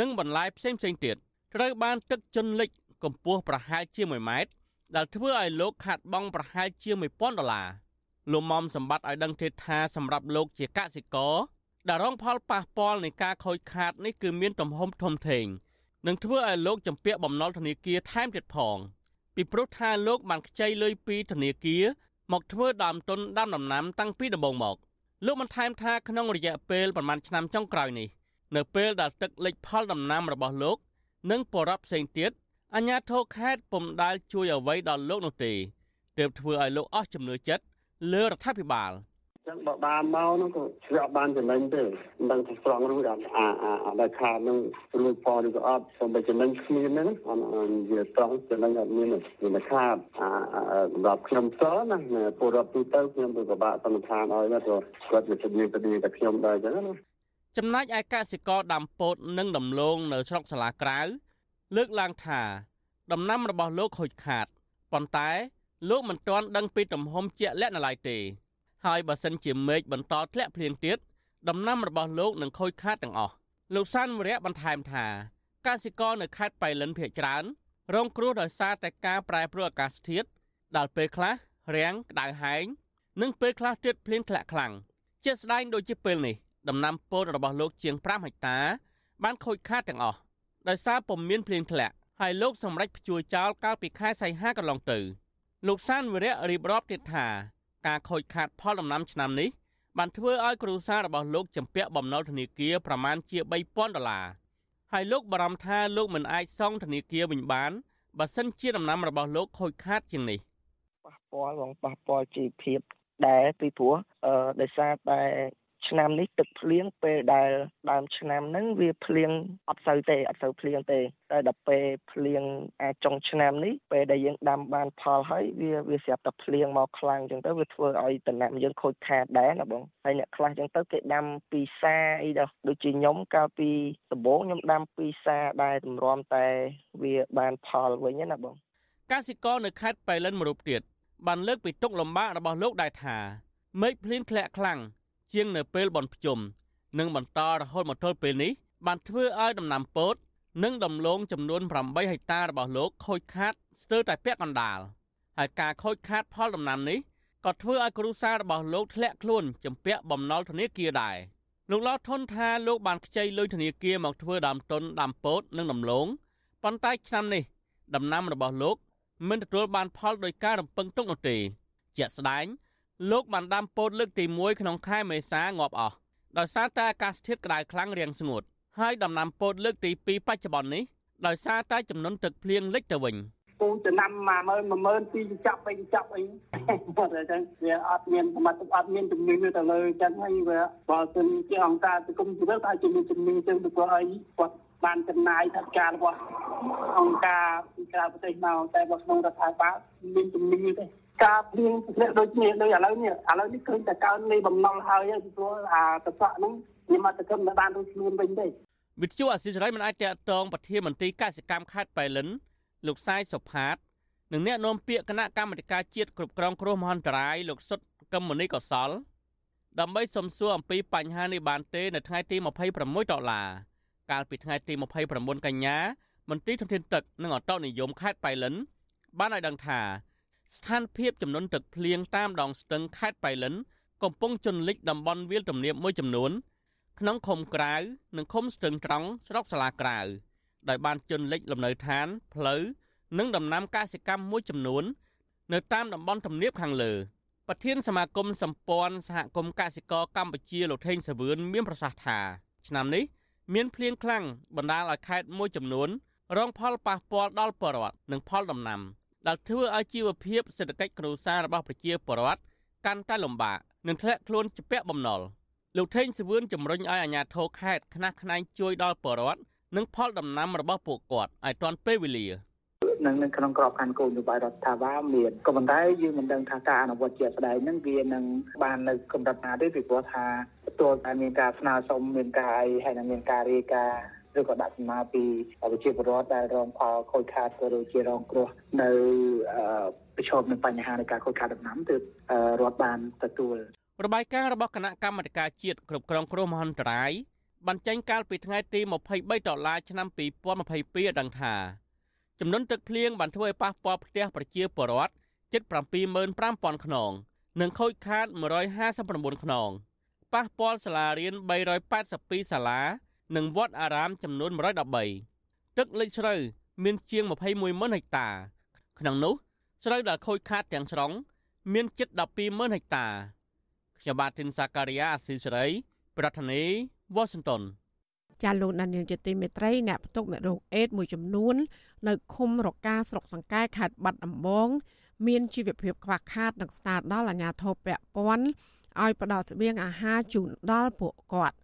និងបន្លែផ្សេងផ្សេងទៀតត្រូវបានទឹកជន់លិចកម្ពស់ប្រហែលជា1ម៉ែត្រដែលធ្វើឲ្យលោកខាត់បង់ប្រហែលជា1000ដុល្លារ លោកមុំសម្បត្តិឲ្យដឹងទៀតថាសម្រាប់លោកជាកសិករដែលរងផលប៉ះពាល់នៃការខូចខាតនេះគឺមានទំហំធំធេងនឹងធ្វើឲ្យលោកចម្ពាក់បំណុលធនាគារថែមទៀតផងពីព្រោះថាលោកបានខ្ចីលុយពីធនាគារមកធ្វើដើមទុនដាំដំណាំតាំងពីដំបូងមកលោកបានថែមថាក្នុងរយៈពេលប្រមាណឆ្នាំចុងក្រោយនេះនៅពេលដែលទឹកលិចផលដំណាំរបស់លោក និងបរិបផ្សេងទៀតអាជ្ញាធរខេត្តពុំដែលជួយអ្វីដល់លោកនោះទេទើបធ្វើឲ្យលោកអស់ជំនឿចិត្ត លើរដ្ឋាភិបាលចឹងបើបានមកនោះក៏ជ្រាក់បានចំណេញទេមិនដឹងថាស្រង់រួចអត់អាអាអាដែលខាតនឹងរួចផងឬក៏អត់សូម្បីចំណេញគ្មានហ្នឹងអត់វាត្រង់ចំណេញអត់មានវាខាតអាសម្រាប់ខ្ញុំផ្ទាល់ណាពលរដ្ឋទូទៅខ្ញុំទៅពិបាកសន្និដ្ឋានឲ្យណាព្រោះគាត់វាជំនាញទៅតែខ្ញុំដែរចឹងណាចំណែកឯកសិករដាំពោតនិងដំឡូងនៅស្រុកសាលាក្រៅលើកឡើងថា ដំណាំរបស់លោកខូចខាតប៉ុន្តែ លោកមិនទាន់ដឹងពីទំហំជាក់លាក់នៅឡើយទេ ហើយបើសិនជាមេឃបន្តធ្លាក់ភ្លៀងទៀតដំណាំរបស់លោកនឹងខូចខាតទាំងអស់លោកសានវរៈបន្ថែមថាកសិករនៅខេត្តបៃលិនភ ieck ច្រើន រងគ្រោះដោយសារតែការប្រែប្រួលអាកាសធាតុដល់ពេលខ្លះរាំងក្តៅហែងនិងពេលខ្លះទៀតភ្លៀងធ្លាក់ខ្លាំងជាស្ដែងដូចជាពេលនេះដំណាំពោតរបស់លោកជាង5ហិកតា បានខូចខាតទាំងអស់ដោយសារពុំមានភ្លៀងធ្លាក់ហើយលោកសម្រេចព្យួរចោលកាលពីខែសីហាកន្លងទៅ លោកសានវរៈរៀបរាប់ទៀតថាការខូចខាតផលដំណាំឆ្នាំនេះបានធ្វើឲ្យគ្រួសាររបស់លោកចម្ពាក់បំណុលធនាគារប្រមាណជា3000ដុល្លារហើយលោកបារម្ភថាលោកមិនអាចសងធនាគារវិញបានបើសិនជាដំណាំរបស់លោកខូចខាតជាងនេះប៉ះពាល់បងប៉ះពាល់ជីវភាពដែរពីព្រោះអឺដោយសារតែ ឆ្នាំនេះទឹកភ្លៀងពេលដែលដើមឆ្នាំហ្នឹងវាភ្លៀងអត់សូវទេអត់សូវភ្លៀងទេតែដល់ពេលភ្លៀងអាចចុងឆ្នាំនេះពេលដែលយើងដាំបានផលហើយវាវាស្រាប់តែភ្លៀងមកខ្លាំងអញ្ចឹងទៅវាធ្វើឲ្យតំណាំយើងខូចខាតដែរណាបងហើយអ្នកខ្លះអញ្ចឹងទៅគេដាំពីសាអីដល់ដូចជាខ្ញុំកាលពីដំបូងខ្ញុំដាំពីសាដែរទម្រាំតែវាបានផលវិញណាបងកសិករនៅខេត្តបៃលិនមួយរូបទៀតបានលើកពីទុកលំបាករបស់លោកដែរថាមេឃភ្លៀងធ្លាក់ខ្លាំង ជាងនៅពេលបន់ភ្ជុំនិងបន្តរហូតមកទល់ពេលនេះបានធ្វើឲ្យដំណាំពោតនិងដំឡូងចំនួន8ហិកតារបស់លោកខូចខាតស្ទើរតែពាក់កណ្ដាលហើយការខូចខាតផលដំណាំនេះក៏ធ្វើឲ្យគ្រួសាររបស់លោកធ្លាក់ខ្លួនជំពាក់បំណុលធនាគារដែរលោកឡោធនថាលោកបានខ្ចីលុយធនាគារមកធ្វើដើមទុនដាំពោតនិងដំឡូងប៉ុន្តែឆ្នាំនេះដំណាំរបស់លោកមិនទទួលបានផលដោយការរំពឹងទុកនោះទេជាក់ស្ដែង លោកបានដាំពោតលើកទី1ក្នុងខែមេសាងាប់អស់ដោយសារតែអាកាសធាតុក្តៅខ្លាំងរាំងស្ងួតហើយដំណាំពោតលើកទី2បច្ចុប្បន្ននេះដោយសារតែចំនួនទឹកភ្លៀងលិចទៅវិញពូចំណាំ10000 10000ពីចាប់វិញចាប់អីគាត់អញ្ចឹងវាអត់មានសមត្ថភាពអត់មានជំនាញទៅលើអញ្ចឹងហើយវាបើសិនជាអង្គការសង្គមស៊ីវិលតែជាមានជំនាញចឹងទៅគាត់អីគាត់បានចំណាយថវិការបស់អង្គការពីក្រៅប្រទេសមកតែបើក្នុងរដ្ឋាភិបាលមានជំនាញទេ ការព្រៀងធ្លាក់ដូចនេះដូចឥឡូវនេះឥឡូវនេះឃើញតែកើននៃបំណុលហើយពីព្រោះអាតសក់ហ្នឹងខ្ញុំអត់ទៅគិតមិនបានរួចខ្លួនវិញទេវិទ្យុអសិរ័យមិនអាចតតងប្រធានមន្ត្រីកសិកម្មខេត្តបៃលិនលោកសាយសុផាតនិងអ្នកនាំពាក្យគណៈកម្មាធិការជាតិគ្រប់គ្រងគ្រោះមហន្តរាយលោកសុតកឹមមនីកសលដើម្បីសំសួរអំពីបញ្ហានេះបានទេនៅថ្ងៃទី26ដុល្លារកាលពីថ្ងៃទី29កញ្ញាមន្ត្រីធនធានទឹកនិងអតនិយមខេត្តបៃលិនបានឲ្យដឹងថា ស្ថានភាពចំនួនទឹកភ្លៀងតាមដងស្ទឹងខេត្តបៃលិន កំពុងជន់លិចតំបន់វាលទំនាបមួយចំនួន ក្នុងឃុំក្រៅនិងឃុំស្ទឹងត្រង់ស្រុកសាលាក្រៅដោយបានជន់លិចលំនៅឋានផ្លូវនិងដំណាំកសិកម្មមួយចំនួន នៅតាមតំបន់ទំនាបខាងលើប្រធានសមាគមសម្ព័ន្ធសហគមន៍កសិករកម្ពុជាលោកថេងសាវឿនមានប្រសាសន៍ថាឆ្នាំនេះមានភ្លៀងខ្លាំងបណ្ដាលឲ្យខេត្តមួយចំនួនរងផលប៉ះពាល់ដល់ប្រជាពលរដ្ឋនិងផលដំណាំ។ ដែលធ្វើឲ្យជីវភាពសេដ្ឋកិច្ចគ្រួសាររបស់ប្រជាពលរដ្ឋកាន់តែលំបាកនិងធ្លាក់ខ្លួនជាពាក់បំណុលលោកថេងសវឿនជំរុញឲ្យអាជ្ញាធរខេត្តខ្នះខ្នែងជួយដល់ពលរដ្ឋនិងផលដំណាំរបស់ពួកគាត់ឲ្យទាន់ពេលវេលានឹងនៅក្នុងក្របខ័ណ្ឌគោលនយោបាយរដ្ឋាភិបាលមានក៏ប៉ុន្តែយើងមិនដឹងថាការអនុវត្តជាក់ស្ដែងហ្នឹងវានឹងបាននៅកម្រិតណាទេពីព្រោះថាទោះតែមានការស្នើសុំមានការអីហើយនឹងមានការរាយការណ៍ ឬក៏ដាក់សំណើពីប្រជាពលរដ្ឋដែលរងផលខូចខាតក៏ដូចជារងគ្រោះនៅប្រឈមនឹងបញ្ហានៃការខូចខាតដំណាំទើបរដ្ឋបានទទួលរបាយការណ៍របស់គណៈកម្មាធិការជាតិគ្រប់គ្រងគ្រោះមហន្តរាយបានចេញកាលពីថ្ងៃទី23ដុល្លារឆ្នាំ2022ឲ្យដឹងថាចំនួនទឹកភ្លៀងបានធ្វើឲ្យប៉ះពាល់ផ្ទះប្រជាពលរដ្ឋជិត75000ខ្នងនិងខូចខាត159ខ្នងប៉ះពាល់សាលារៀន382សាលា និងវត្តអារាមចំនួន113ទឹកលិចស្រូវមានជាង21ម៉ឺនហិកតា ក្នុងនោះស្រូវដែលខូចខាតទាំងស្រុង មានជិត12ម៉ឺនហិកតាខ្ញុំបាទធីនសាការីយ៉ាអស៊ីសេរី ប្រធានាធិបតី Washington ចាលោកដានៀងជាទីមេត្រីអ្នកផ្ទុកមេរោគអេដមួយចំនួន នៅឃុំរកាស្រុកសង្កែខេត្តបាត់ដំបងមានជីវភាពខ្វះខាតនិងស្នើដល់អាជ្ញាធរពាក់ព័ន្ធឲ្យផ្ដល់ស្បៀងអាហារជូនដល់ពួកគាត់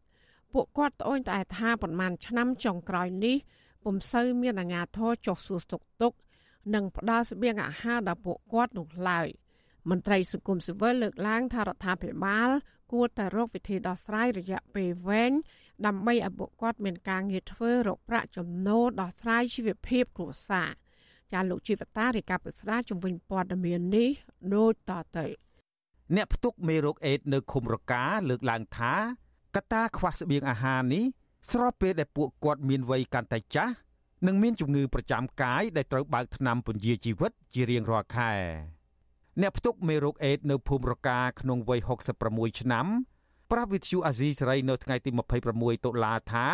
ពួកគាត់ត្អូញត្អែថាប្រមាណឆ្នាំចុងក្រោយនេះពុំសូវមានអាជ្ញាធរចុះសួរសុខទុក្ខនិងផ្ដល់ស្បៀងអាហារដល់ពួកគាត់នោះឡើយមន្ត្រីសង្គមស៊ីវិលលើកឡើងថារដ្ឋាភិបាល គួរតែរកវិធីដោះស្រាយរយៈពេលវែងដើម្បីឲ្យពួកគាត់មានការងារធ្វើរកប្រាក់ចំណូលដោះស្រាយជីវភាពគ្រួសារចាលោកជីវតារាយការណ៍ពុស្ដាជំវិញព័ត៌មាននេះដូចតទៅអ្នកផ្ទុកមេរោគអេដនៅឃុំរកាលើកឡើងថា កត្តាខ្វះស្បៀងអាហារនេះស្របពេលដែលពួកគាត់មានវ័យកាន់តែចាស់និងមានជំងឺប្រចាំកាយដែលត្រូវបើកថ្នាំពន្យាជីវិតជារៀងរាល់ខែអ្នកផ្ទុកមេរោគអេដនៅភូមិរកាក្នុងវ័យ66ឆ្នាំប្រាប់វិទ្យុអាស៊ីសេរីនៅថ្ងៃទី26តុលាថា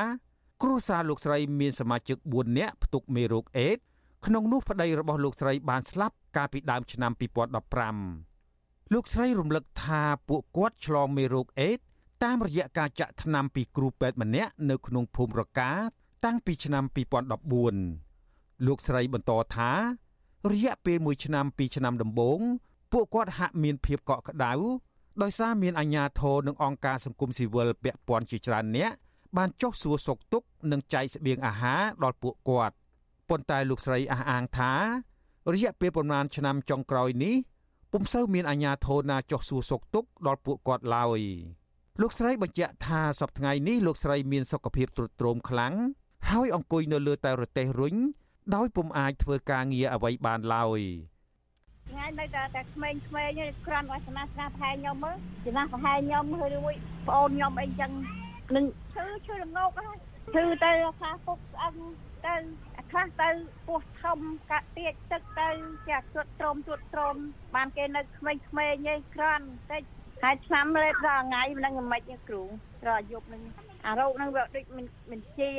គ្រួសារលោកស្រីមានសមាជិក4នាក់ផ្ទុកមេរោគអេដក្នុងនោះប្តីរបស់លោកស្រីបានស្លាប់កាលពីដើមឆ្នាំ2015លោកស្រីរំលឹកថាពួកគាត់ឆ្លងមេរោគអេដ តាមរយៈការចាក់ថ្នាំពីគ្រូពេទ្យម្នាក់នៅក្នុងភូមិរកា តាំងពីឆ្នាំ2014លោកស្រីបន្តថា រយៈពេល1ឆ្នាំ2ឆ្នាំដំបូងពួកគាត់ហាក់មានភាពកក់ក្ដៅដោយសារមានអាជ្ញាធរនិងអង្គការសង្គមស៊ីវិលពាក់ព័ន្ធជាច្រើនអ្នកបានចុះសួរសុខទុក្ខនិងចែកស្បៀងអាហារដល់ពួកគាត់ប៉ុន្តែលោកស្រីអះអាងថារយៈពេលប្រមាណឆ្នាំចុងក្រោយនេះពុំសូវមានអាជ្ញាធរណាចុះសួរសុខទុក្ខដល់ពួកគាត់ឡើយ លោកស្រីបញ្ជាក់ថាសប្តាហ៍នេះលោកស្រីមានសុខភាពទ្រុឌទ្រោមខ្លាំងហើយអង្គុយនៅលើតែរទេះរុញដោយពុំអាចធ្វើការងារអ្វីបានឡើយថ្ងៃនៅតែតែក្មេងៗគ្រាន់តែស្នាស្នាប្រហែលខ្ញុំមើលស្នាប្រហែលខ្ញុំឬមួយប្អូនខ្ញុំអីចឹងនឹងឈឺឈឺរងោកហ្នឹងឈឺទៅខ្លះពុកស្អឹងទៅខ្លះទៅពោះធំកាក់ទៀកទឹកទៅចាក់ chuột ត្រោម chuột ត្រោមបានគេនៅក្មេងៗឯងគ្រាន់តិច ហើយឆ្នាំលេបដល់ថ្ងៃហ្នឹងមិនគ្រូត្រយប់ហ្នឹងអារោគហ្នឹងវាដូចមិនមិនជា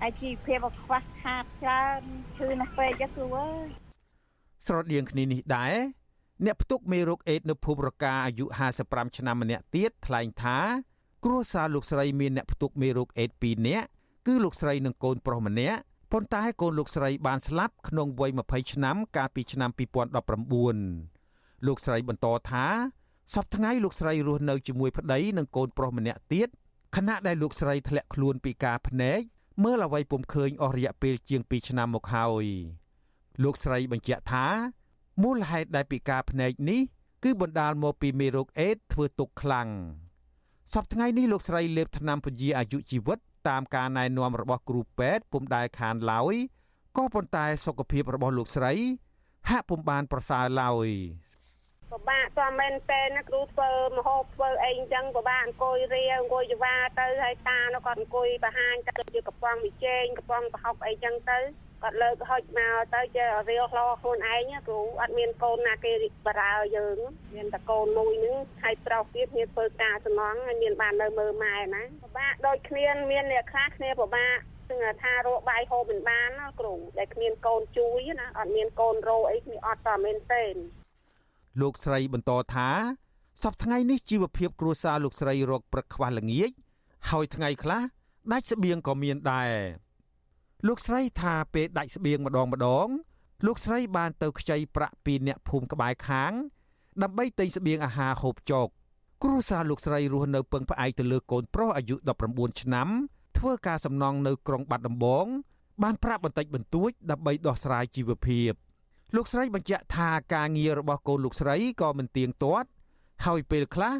ហើយជីវភាពក៏ខ្វះខាតច្រើនឈឺណាស់ពេកចាគ្រូអើយស្រដៀងគ្នានេះដែរអ្នកផ្ទុកមេរោគអេដនៅភូមិរកាអាយុ55ឆ្នាំម្នាក់ទៀតថ្លែងថាគ្រួសារលោកស្រីមានអ្នកផ្ទុកមេរោគអេដ2នាក់គឺលោកស្រីនិងកូនប្រុសម្នាក់ប៉ុន្តែកូនលោកស្រីបានស្លាប់ក្នុងវ័យ20ឆ្នាំកាលពីឆ្នាំ2019លោកស្រីបន្តថា សប្តាហ៍ថ្ងៃលោកស្រីរស់នៅជាមួយប្តីនិងកូនប្រុសម្នាក់ទៀតខណៈដែលលោកស្រីធ្លាក់ខ្លួនពីការភ្នែកមើលអ្វីពុំឃើញអស់រយៈពេលជាង2ឆ្នាំមកហើយលោកស្រីបញ្ជាក់ថាមូលហេតុដែលពិការភ្នែកនេះគឺបណ្ដាលមកពីមេរោគអេដធ្វើទុកខ្លាំងសប្តាហ៍នេះលោកស្រីលេបថ្នាំពជាអាយុជីវិតតាមការណែនាំរបស់គ្រូពេទ្យពុំដែលខានឡើយក៏ប៉ុន្តែសុខភាពរបស់លោកស្រីហាក់ពុំបានប្រសើរឡើយ ពិបាកក៏មែនតែណាគ្រូធ្វើមហូបធ្វើអីអញ្ចឹងពិបាកអង្គុយរៀអង្គុយចវាទៅហើយតានោះគាត់អង្គុយបង្ហាញទៅជាកំប៉ុងវិជែងកំប៉ុងប្រហុកអីអញ្ចឹងទៅគាត់លើកហុចមកទៅជារៀលហលោខ្លួនឯងគ្រូអត់មានកូនណាគេបារើយើង មានតែកូនមួយនឹងហើយប្រុសទៀតគ្នាធ្វើការសំណងហើយមានបាននៅមើលម៉ែណាពិបាកដូចគ្នាមានអ្នកខ្លះគ្នាពិបាកซึ่งថារកបាយហូបមិនបានណាគ្រូដែលគ្មានកូនជួយណាអត់មានកូនរោអីគ្នាអត់តែមែនទេ លោកស្រីបន្តថាសប្តាហ៍នេះជីវភាពគ្រួសារលោកស្រីរកព្រឹកខ្វះល្ងាចហើយថ្ងៃខ្លះដាច់ស្បៀងក៏មានដែរលោកស្រីថាពេលដាច់ស្បៀងម្ដងម្ដង លោកស្រីបានទៅខ្ចីប្រាក់ពីអ្នកភូមិក្បែរខាង ដើម្បីទិញស្បៀងអាហារហូបចុកគ្រួសារលោកស្រីរស់នៅពឹងផ្អែកទៅលើកូនប្រុសអាយុ19ឆ្នាំធ្វើការសំណង់នៅក្រុងបាត់ដំបង បានប្រាក់បន្តិចបន្តួចដើម្បីដោះស្រាយជីវភាព លោកស្រីបញ្ជាក់ថាការងាររបស់កូនលោកស្រីក៏មិនទៀងទាត់ហើយពេលខ្លះ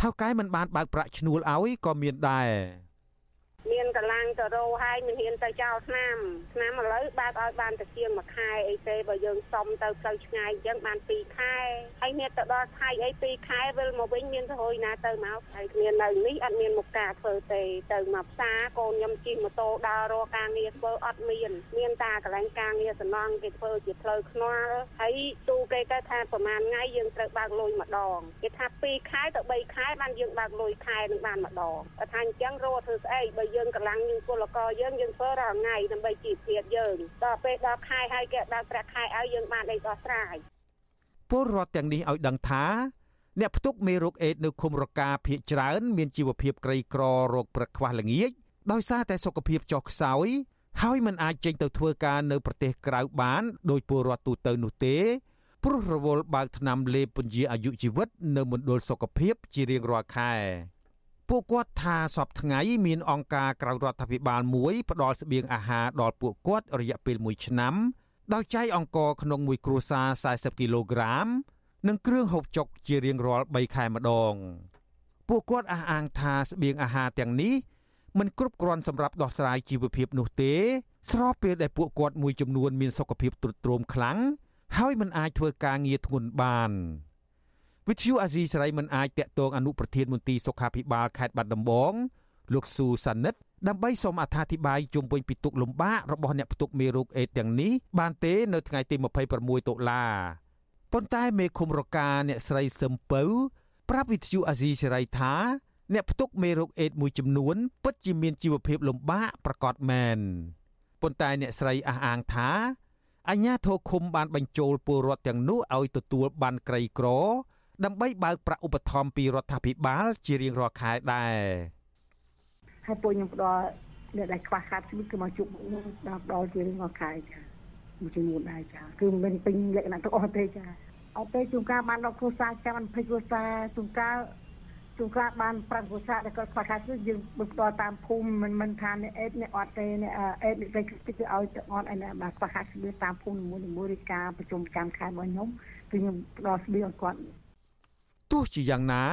ថៅកែមិនបានបើកប្រាក់ឈ្នួលឲ្យក៏មានដែរមានកម្លាំងទៅរោហើយមិនហ៊ានទៅចោលឆ្នាំឆ្នាំឥឡូវបើកឲ្យបានតែជាងមួយខែអីទេបើយើងសុំទៅផ្លូវឆ្ងាយអញ្ចឹងបាន2ខែហើយមានទៅដល់ខែអី2ខែវិលមកវិញមានទៅហួយណាទៅមកហើយគ្នានៅនេះអត់មានមកការធ្វើទេទៅមកផ្សារកូនខ្ញុំជិះម៉ូតូដើររកការងារធ្វើអត់មានមានតាកន្លែងការងារសំណងគេធ្វើជាផ្លូវខ្នាល់ហើយទូគេទៅថាប្រហែលថ្ងៃយើងត្រូវបើកលុយម្ដងគេថា2ខែទៅ3ខែបានយើងបើកលុយខែនឹងបានម្ដងតែថាអញ្ចឹងរកធ្វើស្អីបើយើងកម្លាំងយើងពលករយើងយើងធ្វើរាល់ថ្ងៃដើម្បីជីវភាពយើងដល់ពេលដល់ខែហើយគេដល់ប្រាក់ខែឲ្យយើងបានអីដោះស្រាយពលរដ្ឋទាំងនេះឲ្យដឹងថាអ្នកផ្ទុកមេរោគអេដនៅឃុំរកាភៀកច្រើន មានជីវភាពក្រីក្ររោគព្រឹកខ្វះល្ងាចដោយសារតែសុខភាពចុះខ្សោយហើយមិនអាចចេញទៅធ្វើការនៅប្រទេសក្រៅបានដោយពលរដ្ឋទូទៅនោះទេព្រោះរវល់បើកថ្នាំលេបពន្យាអាយុជីវិត នៅមណ្ឌលសុខភាពជារៀងរាល់ខែ ពួកគាត់ថាសពថ្ងៃមានអង្គការក្រៅរដ្ឋាភិបាលមួយផ្ដល់ស្បៀងអាហារដល់ពួកគាត់រយៈពេល1ឆ្នាំដោយចែកអង្គក្នុងមួយគ្រួសារ40គីឡូក្រាម និងគ្រឿងហូបចុកជារៀងរាល់3ខែម្ដង ពួកគាត់អះអាងថាស្បៀងអាហារទាំងនេះមិនគ្រប់គ្រាន់សម្រាប់ដោះស្រាយជីវភាពនោះទេ ស្របពេលដែលពួកគាត់មួយចំនួនមានសុខភាពទ្រុឌទ្រោមខ្លាំងហើយមិនអាចធ្វើការងារធ្ងន់បាន វិទ្យុអាស៊ីសេរីមិនអាចតាក់ទងអនុប្រធានមន្ទីរសុខាភិបាលខេត្តបាត់ដំបងលោកស៊ូសានិតដើម្បីសូមអត្ថាធិប្បាយជុំវិញពីទុកលំបាករបស់អ្នកផ្ទុកមេរោគអេដទាំងនេះបានទេនៅថ្ងៃទី26តុលាប៉ុន្តែមេឃុំរកាអ្នកស្រីសឹមពៅប្រាប់វិទ្យុអាស៊ីសេរីថាអ្នកផ្ទុកមេរោគអេដមួយចំនួនពិតជាមានជីវភាពលំបាកប្រកបមែនប៉ុន្តែអ្នកស្រីអះអាងថាអញ្ញាធរឃុំបានបញ្ចូលពលរដ្ឋទាំងនោះឲ្យទទួលបានក្រីក្រ ដើម្បីបើកប្រាក់ឧបត្ថម្ភពីរដ្ឋាភិបាល ជារៀងរាល់ខែដែរហើយពួកខ្ញុំផ្ដល់អ្នកដែលខ្វះខាតជីវិតគឺមកជួបខ្ញុំដល់ដល់ជារៀងរាល់ខែចាមួយចំនួនដែរចាគឺមិនពេញលក្ខណៈទាំងអស់ទេចាអត់ទេជួនកាលបានដល់គ្រួសារចាំបាន20គ្រួសារជួនកាលជួនកាលបាន5គ្រួសារដែលគាត់ខ្វះខាតគឺយើងបើផ្ដល់តាមភូមិមិនមិនថាអ្នកអេតអ្នកអត់ទេអ្នកអេតអ្នកទៅគឺឲ្យទៅអត់ឯណាបាទខ្វះខាតស្បៀងតាមភូមិនីមួយៗឬការប្រជុំកម្មខែរបស់ខ្ញុំគឺខ្ញុំផ្ដល់ស្បៀងឲ្យគាត់ ទោះជាយ៉ាងណា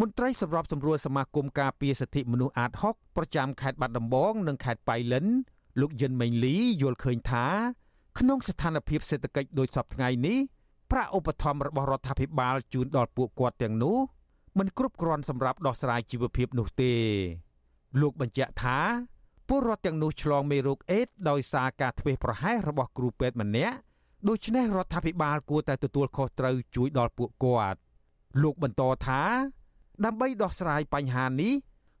មន្ត្រីសម្របសម្រួលសមាគមការពារសិទ្ធិមនុស្សអាត6ប្រចាំខេត្តបាត់ដំបងនិងខេត្តបៃលិន លោកយិនមេងលីយល់ឃើញថា ក្នុងស្ថានភាពសេដ្ឋកិច្ចដូចសពថ្ងៃនេះប្រាក់ឧបត្ថម្ភរបស់រដ្ឋាភិបាលជូនដល់ពួកគាត់ទាំងនោះមិនគ្រប់គ្រាន់សម្រាប់ដោះស្រាយជីវភាពនោះទេ លោកបញ្ជាក់ថាពលរដ្ឋទាំងនោះឆ្លងមេរោគអេដដោយសារការធ្វេសប្រហែសរបស់គ្រូពេទ្យម្នាក់ដូច្នេះរដ្ឋាភិបាលគួរតែទទួលខុសត្រូវជួយដល់ពួកគាត់ លោកបន្តថា ដើម្បីដោះស្រាយបញ្ហានេះ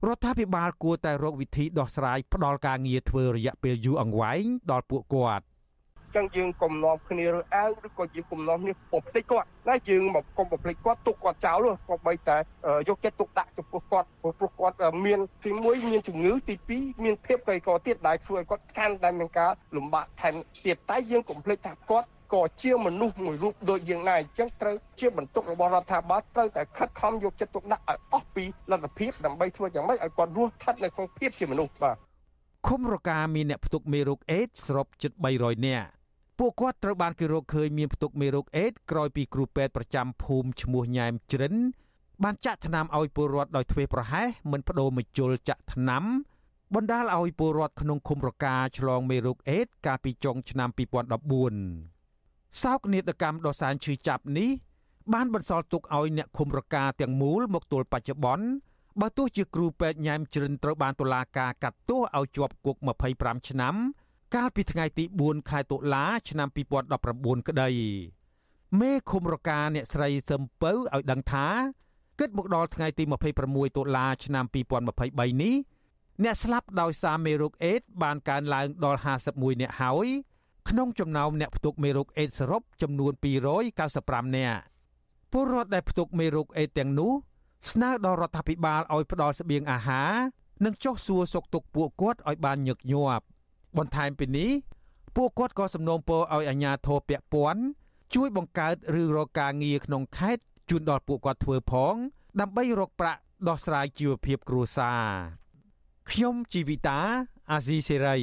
រដ្ឋាភិបាលគួរតែរកវិធីដោះស្រាយផ្ដល់ការងារធ្វើរយៈពេលយូរអង្វែងដល់ពួកគាត់ចឹងយើងកុំនាំគ្នារើសអើងឬក៏យើងកុំនាំគ្នាបំភ្លេចគាត់ណាយើងមកកុំបំភ្លេចគាត់ទុកគាត់ចោលក៏បីតែយកចិត្តទុកដាក់ចំពោះគាត់ព្រោះគាត់មានទី1មានជំងឺទី2មានភាពក្រីក្រទៀតដែលធ្វើឲ្យគាត់កាន់តែមានការលំបាកថែមទៀតតែយើងកុំភ្លេចថាគាត់ ក៏ជាមនុស្សមួយរូបដូចយើងដែរអញ្ចឹងត្រូវជាបន្ទុករបស់រដ្ឋាភិបាលត្រូវតែខិតខំយកចិត្តទុកដាក់ឲ្យអស់ពីលទ្ធភាពដើម្បីធ្វើយ៉ាងម៉េចឲ្យគាត់រស់ស្ថិតនៅក្នុងភាពជាមនុស្សបាទឃុំរកាមានអ្នកផ្ទុកមេរោគអេដសរុបជិត300នាក់ពួកគាត់ត្រូវបានគេរកឃើញមានផ្ទុកមេរោគអេដក្រោយពីគ្រូពេទ្យប្រចាំភូមិឈ្មោះញ៉ែមជ្រិនបានចាក់ថ្នាំឲ្យពលរដ្ឋដោយធ្វេសប្រហែសមិនបដូរមជុលចាក់ថ្នាំបណ្ដាលឲ្យពលរដ្ឋក្នុងឃុំរកាឆ្លងមេរោគអេដកាលពីចុងឆ្នាំ2014 សោកនាដកម្មដ៏សែនឈឺចាប់នេះបានបន្សល់ទុកឲ្យអ្នកឃុំរកាទាំងមូលមកទល់បច្ចុប្បន្នបើទោះជាគ្រូពេទ្យញ៉ែមជ្រិនត្រូវបានតុលាការកាត់ទោសឲ្យជាប់គុក25ឆ្នាំ កាលពីថ្ងៃទី4ខែតុលា ឆ្នាំ2019ក្តីមេឃុំរកាអ្នកស្រីសឹមពៅឲ្យដឹងថាគិតមកដល់ថ្ងៃទី26តុលាឆ្នាំ2023នេះអ្នកស្លាប់ដោយសារមេរោគអេដបានកើនឡើងដល់51អ្នកហើយ ក្នុងចំណោមអ្នកផ្ទុកមេរោគអេដសរុបចំនួន295នាក់ពលរដ្ឋដែលផ្ទុកមេរោគអេដទាំងនោះស្នើដល់រដ្ឋាភិបាលឲ្យផ្ដល់ស្បៀងអាហារនិងចុះសួរសុខទុក្ខពួកគាត់ឲ្យបានញឹកញាប់បន្ថែមពីនេះពួកគាត់ក៏សំណូមពរឲ្យអាជ្ញាធរពាក់ព័ន្ធជួយបង្កើតឬរកការងារក្នុងខេត្តជូនដល់ពួកគាត់ធ្វើផង ដើម្បីរកប្រាក់ដោះស្រាយជីវភាពគ្រួសារខ្ញុំជីវិតាអាស៊ីសេរី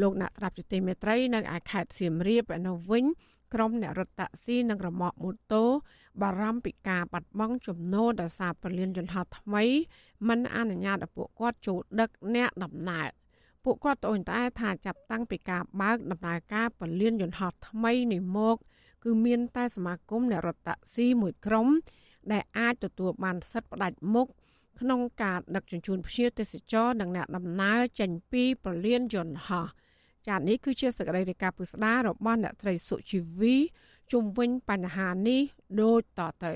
លោកអ្នកត្រាប់ជទីមេត្រីនៅឯខេត្តសៀមរាបឯនោះវិញក្រុមអ្នករត់តាក់ស៊ីនិងរមាក់ម៉ូតូបារម្ភពីការបាត់បង់ចំណូលដោយសារពលានយន្តហោះថ្មីមិនអនុញ្ញាតឲ្យពួកគាត់ចូលដឹកអ្នកដំណើរពួកគាត់ត្អូញត្អែថាចាប់តាំងពីការបើកដំណើរការពលានយន្តហោះថ្មីនេះមក គឺមានតែសមាគមអ្នករត់តាក់ស៊ីមួយក្រុម ដែលអាចទទួលបានសិទ្ធិផ្ដាច់មុខក្នុងការដឹកជញ្ជូនភ្ញៀវទេសចរនិងអ្នកដំណើរចេញពីពលានយន្តហោះ ចា៎នេះគឺជាសកម្មភាពពុស្ដារបស់អ្នកត្រីសុជីវីជុំវិញបញ្ហានេះដូចតទៅ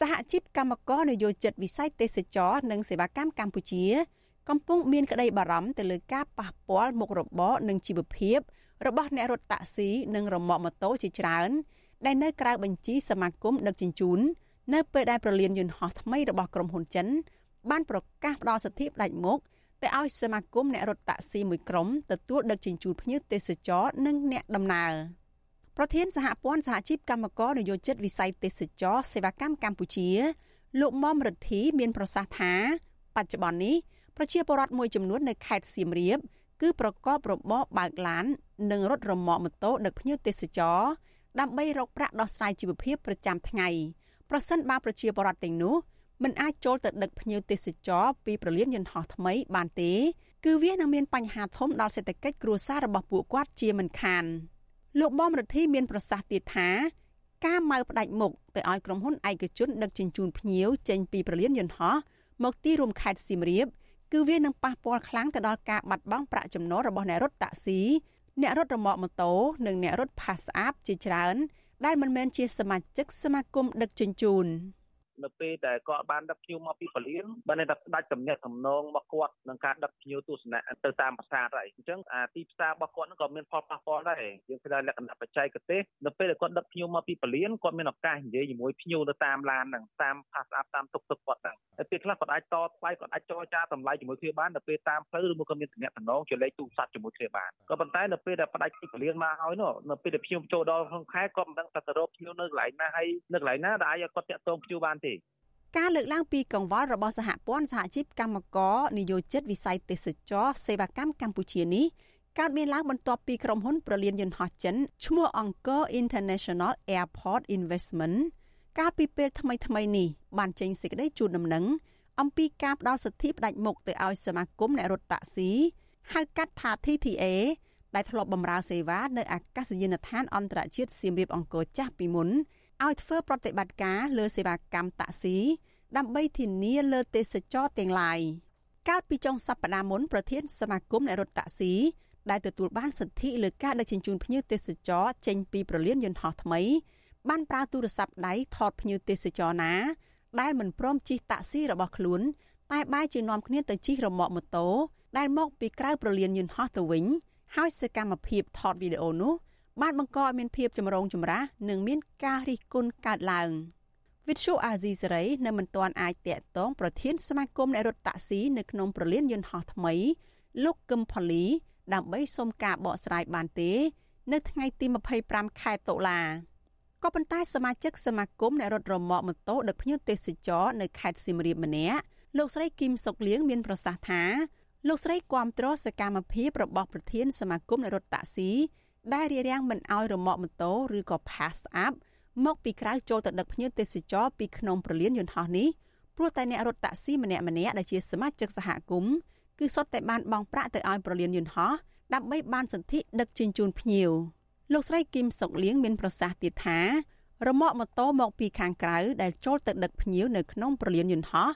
សហជីពកម្មករនយោជិតវិស័យទេសចរនិងសេវាកម្មកម្ពុជា កំពុងមានក្តីបារម្ភទៅលើការប៉ះពាល់មុខរបរនិងជីវភាពរបស់អ្នករត់តាក់ស៊ីនិងរមាក់ម៉ូតូជាច្រើន ដែលនៅក្រៅបញ្ជីសមាគមដឹកជញ្ជូននៅពេលដែលប្រលានយន្តហោះថ្មីរបស់ក្រុមហ៊ុនចិនបានប្រកាសផ្ដល់សិទ្ធិផ្ដាច់មុខ ទៅឲ្យសមាគមអ្នករត់តាក់ស៊ីមួយក្រុមទទួលដឹកជញ្ជូនភ្ញៀវទេសចរនិងអ្នកដំណើរប្រធានសហព័ន្ធសហជីពកម្មករនយោជិតវិស័យទេសចរសេវាកម្មកម្ពុជា លោកមុំរិទ្ធីមានប្រសាសន៍ថា បច្ចុប្បន្ននេះប្រជាពលរដ្ឋមួយចំនួននៅខេត្តសៀមរាបគឺប្រកបរបរបើកឡាន និងរត់រមាក់ម៉ូតូដឹកភ្ញៀវទេសចរដើម្បីរកប្រាក់ដោះស្រាយជីវភាពប្រចាំថ្ងៃប្រសិនបើប្រជាពលរដ្ឋទាំងនោះ មិនអាចចូលទៅដឹកភ្ញៀវទេសចរពីប្រលានយន្តហោះថ្មីបានទេ គឺវានឹងមានបញ្ហាធំដល់សេដ្ឋកិច្ចគ្រួសាររបស់ពួកគាត់ជាមិនខានលោកបំរិទ្ធីមានប្រសាសន៍ទៀតថាការម៉ៅផ្ដាច់មុខទៅឲ្យក្រុមហ៊ុនឯកជនដឹកជញ្ជូនភ្ញៀវចេញពីប្រលានយន្តហោះមកទីរួមខេត្តសៀមរាបគឺវានឹងប៉ះពាល់ខ្លាំងទៅដល់ការបាត់បង់ប្រាក់ចំណូលរបស់អ្នករត់តាក់ស៊ីអ្នករត់រមាក់ម៉ូតូនិងអ្នករត់ផាសស្អាបជាច្រើន ដែលមិនមែនជាសមាជិកសមាគមដឹកជញ្ជូន។ នៅពេលដែលគាត់បានដឹកភ្ញៀវមកពីពលានបានតែផ្ដាច់ទំនាក់ទំនងរបស់គាត់នឹងការដឹកភ្ញៀវទស្សនៈទៅតាមប្រាសាទហើយអញ្ចឹងអាទីផ្សាររបស់គាត់ហ្នឹងក៏មានផលប៉ះពាល់ដែរយើងឃើញលក្ខណៈបច្ចេកទេសនៅពេលដែលគាត់ដឹកភ្ញៀវមកពីពលានគាត់មានឱកាសនិយាយជាមួយភ្ញៀវនៅតាមឡានហ្នឹងតាមផាសអាប់តាមទុកទឹកគាត់ហ្នឹងហើយពេលខ្លះគាត់អាចតថ្លៃគាត់អាចចរចាតម្លៃជាមួយគ្នាបាននៅពេលតាមផ្លូវឬមួយក៏មានទំនាក់ទំនងជាលេខទូរស័ព្ទជាមួយគ្នាបានក៏ប៉ុន្តែនៅពេលដែលផ្ដាច់ពីពលានមកហើយនោះនៅពេលដែលភ្ញៀវចូលដល់ក្នុងខែគាត់មិនដឹងថាទៅរកភ្ញៀវនៅកន្លែងណាហើយនៅកន្លែងណាដែលអាចគាត់តាក់ទងភ្ញៀវបានទេការលើកឡើងពីកង្វល់របស់សហព័ន្ធសហជីពកម្មករនយោជិតវិស័យទេសចរសេវាកម្មកម្ពុជានេះកើតមានឡើងបន្ទាប់ពីក្រុមហ៊ុនប្រលានយន្តហោះចិនឈ្មោះ Angkor International Airport Investment កាលពីពេលថ្មីថ្មីនេះបានចេញសេចក្តីជូនដំណឹងអំពីការផ្ដល់សិទ្ធិផ្ដាច់មុខទៅឲ្យសមាគមអ្នករត់តាក់ស៊ីហៅកាត់ថា TTA ដែលធ្លាប់បម្រើសេវានៅអាកាសយានដ្ឋានអន្តរជាតិសៀមរាបអង្គរចាស់ពីមុន ឲ្យធ្វើប្រតិបត្តិការលើសេវាកម្មតាក់ស៊ីដើម្បីធានាលើទេសចរទាំងឡាយកាលពីចុងសប្តាហ៍មុនប្រធានសមាគមអ្នករត់តាក់ស៊ីដែលទទួលបានសិទ្ធិលើការដឹកជញ្ជូនភ្ញៀវទេសចរចេញពីប្រលានយន្តហោះថ្មីបានប្រើទូរស័ព្ទដៃថតភ្ញៀវទេសចរណា ដែលមិនព្រមជិះតាក់ស៊ីរបស់ខ្លួនតែបែរជានាំគ្នាទៅជិះរមាក់ម៉ូតូដែលមកពីក្រៅប្រលានយន្តហោះទៅវិញហើយសកម្មភាពថតវីដេអូនោះ បានបង្កឲ្យមានភាពចម្រូងចម្រាសនិងមានការរិះគន់កើតឡើងវិទ្យុអាស៊ីសេរីនៅមិនទាន់អាចតាក់ទងប្រធានសមាគមអ្នករត់តាក់ស៊ីនៅក្នុងប្រលានយន្តហោះថ្មី លោកកឹមផូលី ដើម្បីសុំការបកស្រាយបានទេ នៅថ្ងៃទី25ខែតុលាក៏ប៉ុន្តែសមាជិកសមាគមអ្នករត់រមាក់ម៉ូតូដឹកភ្ញៀវទេសចរនៅខេត្តសៀមរាបម្នាក់លោកស្រីគឹមសុកលៀងមានប្រសាសន៍ថាលោកស្រីគាំទ្រសកម្មភាពរបស់ប្រធានសមាគមអ្នករត់តាក់ស៊ី ដែលរារាំងមិនឲ្យរមាក់ម៉ូតូឬក៏ pass up មកពីក្រៅចូលទៅដឹកភ្ញៀវទេសចរពីក្នុងប្រលានយន្តហោះនេះព្រោះតែអ្នករត់តាក់ស៊ីម្នាក់ម្នាក់ដែលជាសមាជិកសហគមន៍គឺសុទ្ធតែបានបង់ប្រាក់ទៅឲ្យប្រលានយន្តហោះដើម្បីបានសន្ធិដឹកជញ្ជូនភ្ញៀវលោកស្រីគឹមសុកលៀងមានប្រសាសន៍ទៀតថារមាក់ម៉ូតូមកពីខាងក្រៅដែលចូលទៅដឹកភ្ញៀវនៅក្នុងប្រលានយន្តហោះ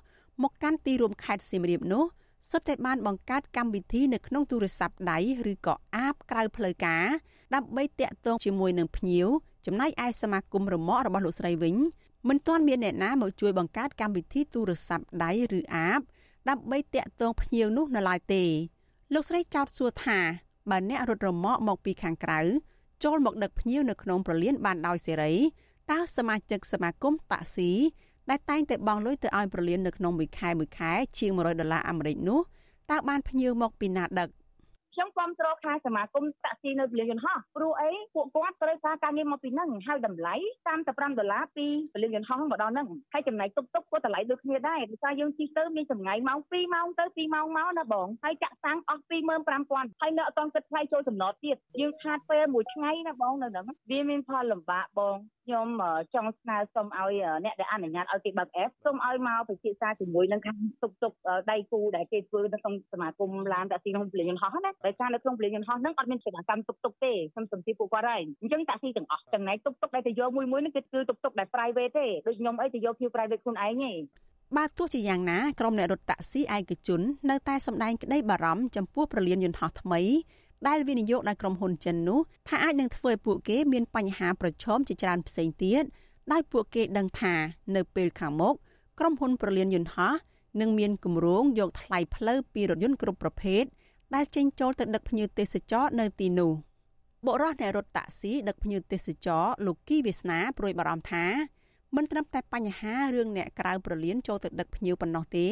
មកកាន់ទីរួមខេត្តសៀមរាបនោះសុទ្ធតែបានបង្កើតកម្មវិធីនៅក្នុងទូរស័ព្ទដៃឬក៏អាបក្រៅផ្លូវការ ដើម្បីតាក់ទងជាមួយនឹងភ្ញៀវចំណែកឯសមាគមរមាក់របស់លោកស្រីវិញមិនទាន់មានអ្នកណាមកជួយបង្កើតកម្មវិធីទូរស័ព្ទដៃឬអាបដើម្បីតាក់ទងភ្ញៀវនោះនៅឡើយទេ លោកស្រីចោទសួរថាបើអ្នករត់រមាក់មកពីខាងក្រៅចូលមកដឹកភ្ញៀវនៅក្នុងប្រលានបានដោយសេរីតើសមាជិកសមាគមតាក់ស៊ីដែលតែងតែបង់លុយទៅឲ្យប្រលាននៅក្នុងមួយខែមួយខែជាង100ដុល្លារអាមេរិកនោះតើបានភ្ញៀវមកពីណាដឹក ខ្ញុំគ្រប់គ្រងខាងសមាគមតាក់ស៊ីនៅពលានយន្តហោះព្រោះអីពួកគាត់ត្រូវការការងារមកពីហ្នឹងហើយតម្លៃ35ដុល្លារពីពលានយន្តហោះមកដល់ហ្នឹងហើយចំណែកតុកតុកក៏តម្លៃដូចគ្នាដែរដោយសារយើងជិះទៅមានចម្ងាយម៉ោង2ម៉ោងទៅ2ម៉ោងមកណាបងហើយចាក់សាំងអស់25000ហើយនៅអត់តគិតថ្លៃចូលចំណតទៀតយើងខាតពេលមួយថ្ងៃណាបងនៅហ្នឹងវាមានផលលំបាកបង ខ្ញុំចង់ស្នើសុំឲ្យអ្នកដែលអនុញ្ញាតឲ្យគេបើក app សូមឲ្យមកពិភាក្សាជាមួយនឹងខាងទុកទុកដៃគូដែលគេធ្វើនៅក្នុងសមាគមឡានតាក់ស៊ីក្នុងពលានយន្តហោះណាដោយសារនៅក្នុងពលានយន្តហោះហ្នឹងអត់មានសេវាកម្មទុកទុកទេខ្ញុំសំភារពួកគាត់ហើយអញ្ចឹងតាក់ស៊ីទាំងអស់ចំណែកទុកទុកដែលទៅយកមួយមួយហ្នឹងគឺគឺទុកទុកដែល private ទេដូចខ្ញុំអីទៅយកភៀវ private ខ្លួនឯងទេបើទោះជាយ៉ាងណាក្រុមអ្នករត់តាក់ស៊ីឯកជន នៅតែសម្ដែងក្តីបារម្ភចំពោះប្រលានយន្តហោះថ្មី ដែលវិនិយោគដោយក្រុមហ៊ុនចិននោះថាអាចនឹងធ្វើឲ្យពួកគេមានបញ្ហាប្រឈមជាច្រើនផ្សេងទៀតដោយពួកគេដឹងថានៅពេលខាងមុខក្រុមហ៊ុនប្រលានយន្តហោះនឹងមានគម្រោងយកថ្លៃផ្លូវពីរថយន្តគ្រប់ប្រភេទដែលចេញចូលទៅដឹកភ្ញៀវទេសចរនៅទីនោះបុរសអ្នករត់តាក់ស៊ីដឹកភ្ញៀវទេសចរលោកគីវាសនាព្រួយបារម្ភថាមិនត្រឹមតែបញ្ហារឿងអ្នកក្រៅប្រលានចូលទៅដឹកភ្ញៀវប៉ុណ្ណោះទេ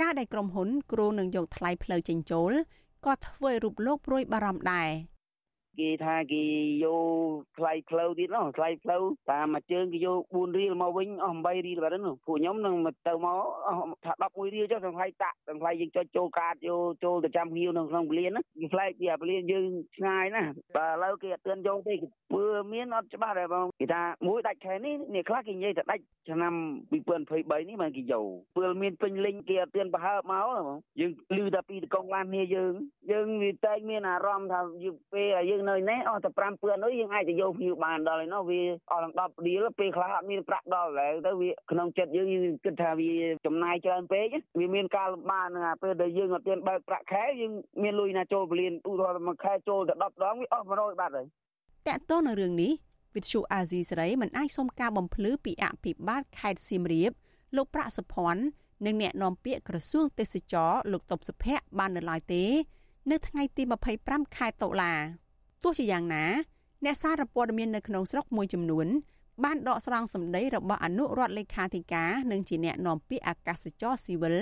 ការដែលក្រុមហ៊ុនគ្រូនឹងយកថ្លៃផ្លូវចេញចូល ក៏ធ្វើឲ្យរូបលោកព្រួយបារម្ភដែរ គេថាគេយកថ្លៃផ្លូវទៀតនោះថ្លៃផ្លូវតាមមួយជើងគេយក4រៀលមកវិញអស់8រៀលបាត់នោះពួកខ្ញុំនឹងទៅមកថា11រៀលចុះទាំងថ្លៃតាក់ទាំងថ្លៃយើងចុចចូលកាតយកចូលទៅចាំភ្ញៀវនៅក្នុងពលានណាវាផ្លែកពីអាពលានយើងឆ្ងាយណាបាទឥឡូវគេអត់ទឿនយកទេពើមានអត់ច្បាស់ដែរបងគេថាមួយដាច់ខែនេះនេះខ្លះគេនិយាយថាដាច់ឆ្នាំ2023នេះមកគេយកពើមានពេញលេងគេអត់ទឿនប្រហើបមកបងយើងឮតែពីតកងឡានគ្នាយើងយើងវាតែមានអារម្មណ៍ថាយើងពេលយើងនៅនេះអស់តែ5ពឿននោះយើងអាចទៅយកភ្ញៀវបានដល់ហើយនោះវាអស់ដល់10រៀលពេលខ្លះអត់មានប្រាក់ដល់ហើយទៅវាក្នុងចិត្តយើងយើងគិតថាវាចំណាយច្រើនពេកវាមានការលំបាកនឹងអាពេលដែលយើងអត់ទាន់បើកប្រាក់ខែយើងមានលុយណាចូលពលានឧទាហរណ៍មួយខែចូលតែ10ដងវាអស់100បាត់ហើយតើតើនៅរឿងនេះវិទ្យុអាស៊ីសេរីមិនអាចសុំការបំភ្លឺពីអភិបាលខេត្តសៀមរាបលោកប្រាក់សុភ័ណ្ឌនិងអ្នកនាំពាក្យក្រសួងទេសចរលោកតុបសុភ័ក្របាននៅឡើយទេ នៅថ្ងៃទី25ខែតុលា ទោះជាយ៉ាងណា អ្នកសារព័ត៌មាននៅក្នុងស្រុកមួយចំនួន បានដកស្រង់សម្ដីរបស់អនុរដ្ឋលេខាធិការនិងជាអ្នកនាំពាក្យអាកាសចរស៊ីវិល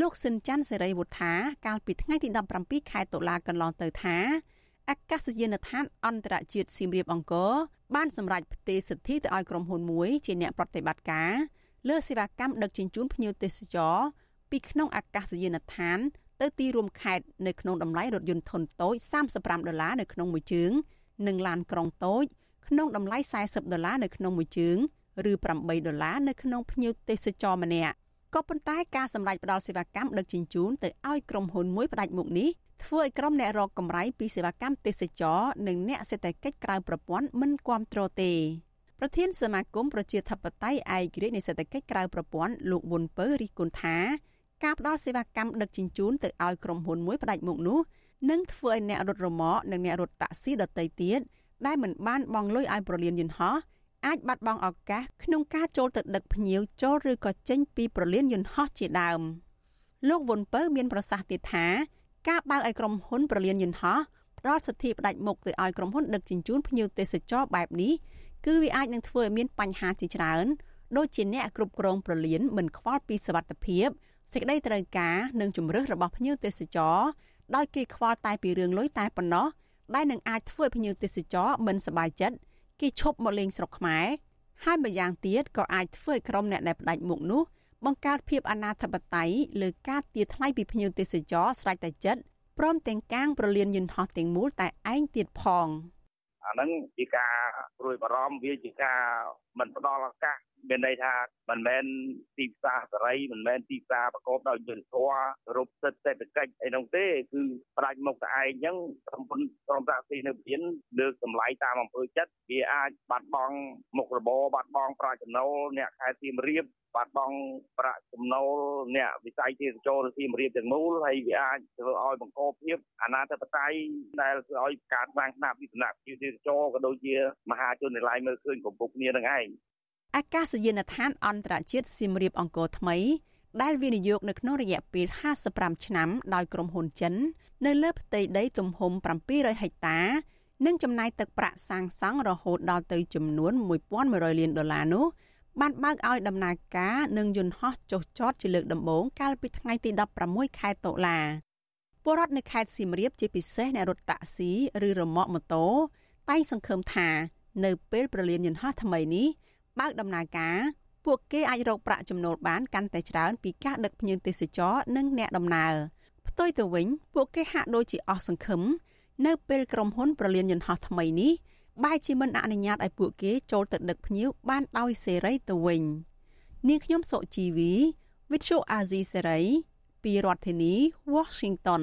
លោកស៊ិនច័ន្ទសេរីវុធាកាលពីថ្ងៃទី17ខែតុលាកន្លងទៅថាអាកាសយានដ្ឋានអន្តរជាតិសៀមរាបអង្គរបានសម្រេចផ្ទេរសិទ្ធិទៅឲ្យក្រុមហ៊ុនមួយជាអ្នកប្រតិបត្តិការលើសេវាកម្មដឹកជញ្ជូនភ្ញៀវទេសចរពីក្នុងអាកាសយានដ្ឋាន ទៅទីរួមខេត្តនៅក្នុងតម្លៃរថយន្តធុនតូច35ដុល្លារនៅក្នុងមួយជើង និងឡានក្រុងតូចក្នុងតម្លៃ40ដុល្លារនៅក្នុងមួយជើងឬ8ដុល្លារនៅក្នុងភ្ញៀវទេសចរម្នាក់ក៏ប៉ុន្តែការសម្រេចផ្តល់សេវាកម្មដឹកជញ្ជូនទៅឲ្យក្រុមហ៊ុនមួយផ្ដាច់មុខនេះធ្វើឲ្យក្រុមអ្នករកកម្រៃពីសេវាកម្មទេសចរនិងអ្នកសេដ្ឋកិច្ចក្រៅប្រព័ន្ធមិនគ្រប់គ្រងទេប្រធានសមាគមប្រជាធិបតេយ្យឯករាជ្យនៃសេដ្ឋកិច្ចក្រៅប្រព័ន្ធលោកវុនពៅរិះគន់ថា ការផ្ដល់សេវាកម្មដឹកជញ្ជូនទៅឲ្យក្រុមហ៊ុនមួយផ្ដាច់មុខនោះនឹងធ្វើឲ្យអ្នករត់រមាក់និងអ្នករត់តាក់ស៊ីដទៃទៀតដែលមិនបានបង់លុយឲ្យប្រលានយន្តហោះអាចបាត់បង់ឱកាសក្នុងការចូលទៅដឹកភ្ញៀវចូលឬក៏ចេញពីប្រលានយន្តហោះជាដើមលោកវុនពៅមានប្រសាសន៍ទៀតថាការបើកឲ្យក្រុមហ៊ុនប្រលានយន្តហោះផ្ដល់សិទ្ធិផ្ដាច់មុខទៅឲ្យក្រុមហ៊ុនដឹកជញ្ជូនភ្ញៀវទេសចរបែបនេះគឺវាអាចនឹងធ្វើឲ្យមានបញ្ហាជាច្រើនដូចជាអ្នកគ្រប់គ្រងប្រលានមិនខ្វល់ពីសវត្ថភាព សេចក្តីត្រូវការនិងជំរឿសរបស់ភ្ញៀវទេសចរដោយគេខ្វល់តែពីរឿងលុយតែប៉ុណ្ណោះដែលនឹងអាចធ្វើឲ្យភ្ញៀវទេសចរមិនសប្បាយចិត្តគេឈប់មកលេងស្រុកខ្មែរហើយម្យ៉ាងទៀតក៏អាចធ្វើឲ្យក្រុមអ្នកដែលផ្ដាច់មុខនោះបង្កើតភាពអនាធបត័យលើការទារថ្លៃពីភ្ញៀវទេសចរស្រេចតែចិត្តព្រមទាំងកាងប្រលានយន្តហោះទាំងមូលតែឯងទៀតផងអាហ្នឹងជាការព្រួយបារម្ភវាជាការមិនផ្ដល់ឱកាស មានន័យថាមិនមែនទីផ្សារសេរីមិនមែនទីផ្សារប្រកបដោយយុត្តិធម៌រូបសិទ្ធិសេដ្ឋកិច្ចអីនោះទេគឺផ្ដាច់មុខតែឯងអញ្ចឹងក្រុមហ៊ុនក្រុមតាក់ស៊ីនៅពៀនលើកតម្លៃតាមអំពើចិត្តវាអាចបាត់បង់មុខរបរបាត់បង់ប្រាក់ចំណូលអ្នកខេត្តសៀមរាបបាត់បង់ប្រាក់ចំណូលអ្នកវិស័យទេសចរសៀមរាបទាំងមូលហើយវាអាចធ្វើឲ្យបង្កភាពអនាធបត័យដែលធ្វើឲ្យការស្វាងស្នាប់វិសនៈទេសចរក៏ដូចជាមហាជនទាំងឡាយមើលឃើញកំពុងគ្នានឹងឯង អាកាសយានដ្ឋានអន្តរជាតិសៀមរាបអង្គរថ្មី ដែលវិនិយោគនៅក្នុងរយៈពេល55ឆ្នាំដោយក្រុមហ៊ុនចិន នៅលើផ្ទៃដីទំហំ700ហិកតានិងចំណាយទឹកប្រាក់សាងសង់រហូតដល់ទៅចំនួន1100លានដុល្លារនោះបានបើកឲ្យដំណើរការនិងយន្តហោះចុះចតជាលើកដំបូងកាលពីថ្ងៃទី16ខែតុលាពលរដ្ឋនៅខេត្តសៀមរាបជាពិសេសអ្នករត់តាក់ស៊ីឬរមាក់ម៉ូតូតែងសង្ឃឹមថា នៅពេលប្រលានយន្តហោះថ្មីនេះ បើកដំណើរការពួកគេអាចរកប្រាក់ចំណូលបានកាន់តែច្រើនពីការដឹកភ្ញៀវទេសចរនិងអ្នកដំណើរផ្ទុយទៅវិញ ពួកគេហាក់ដូចជាអស់សង្ឃឹមនៅពេលក្រុមហ៊ុនប្រលានយន្តហោះថ្មីនេះបែរជាមិនអនុញ្ញាតឲ្យពួកគេចូលទៅដឹកភ្ញៀវបានដោយសេរីទៅវិញនាងខ្ញុំសុជីវី Vithu Azizi Serai ពីរដ្ឋធានី Washington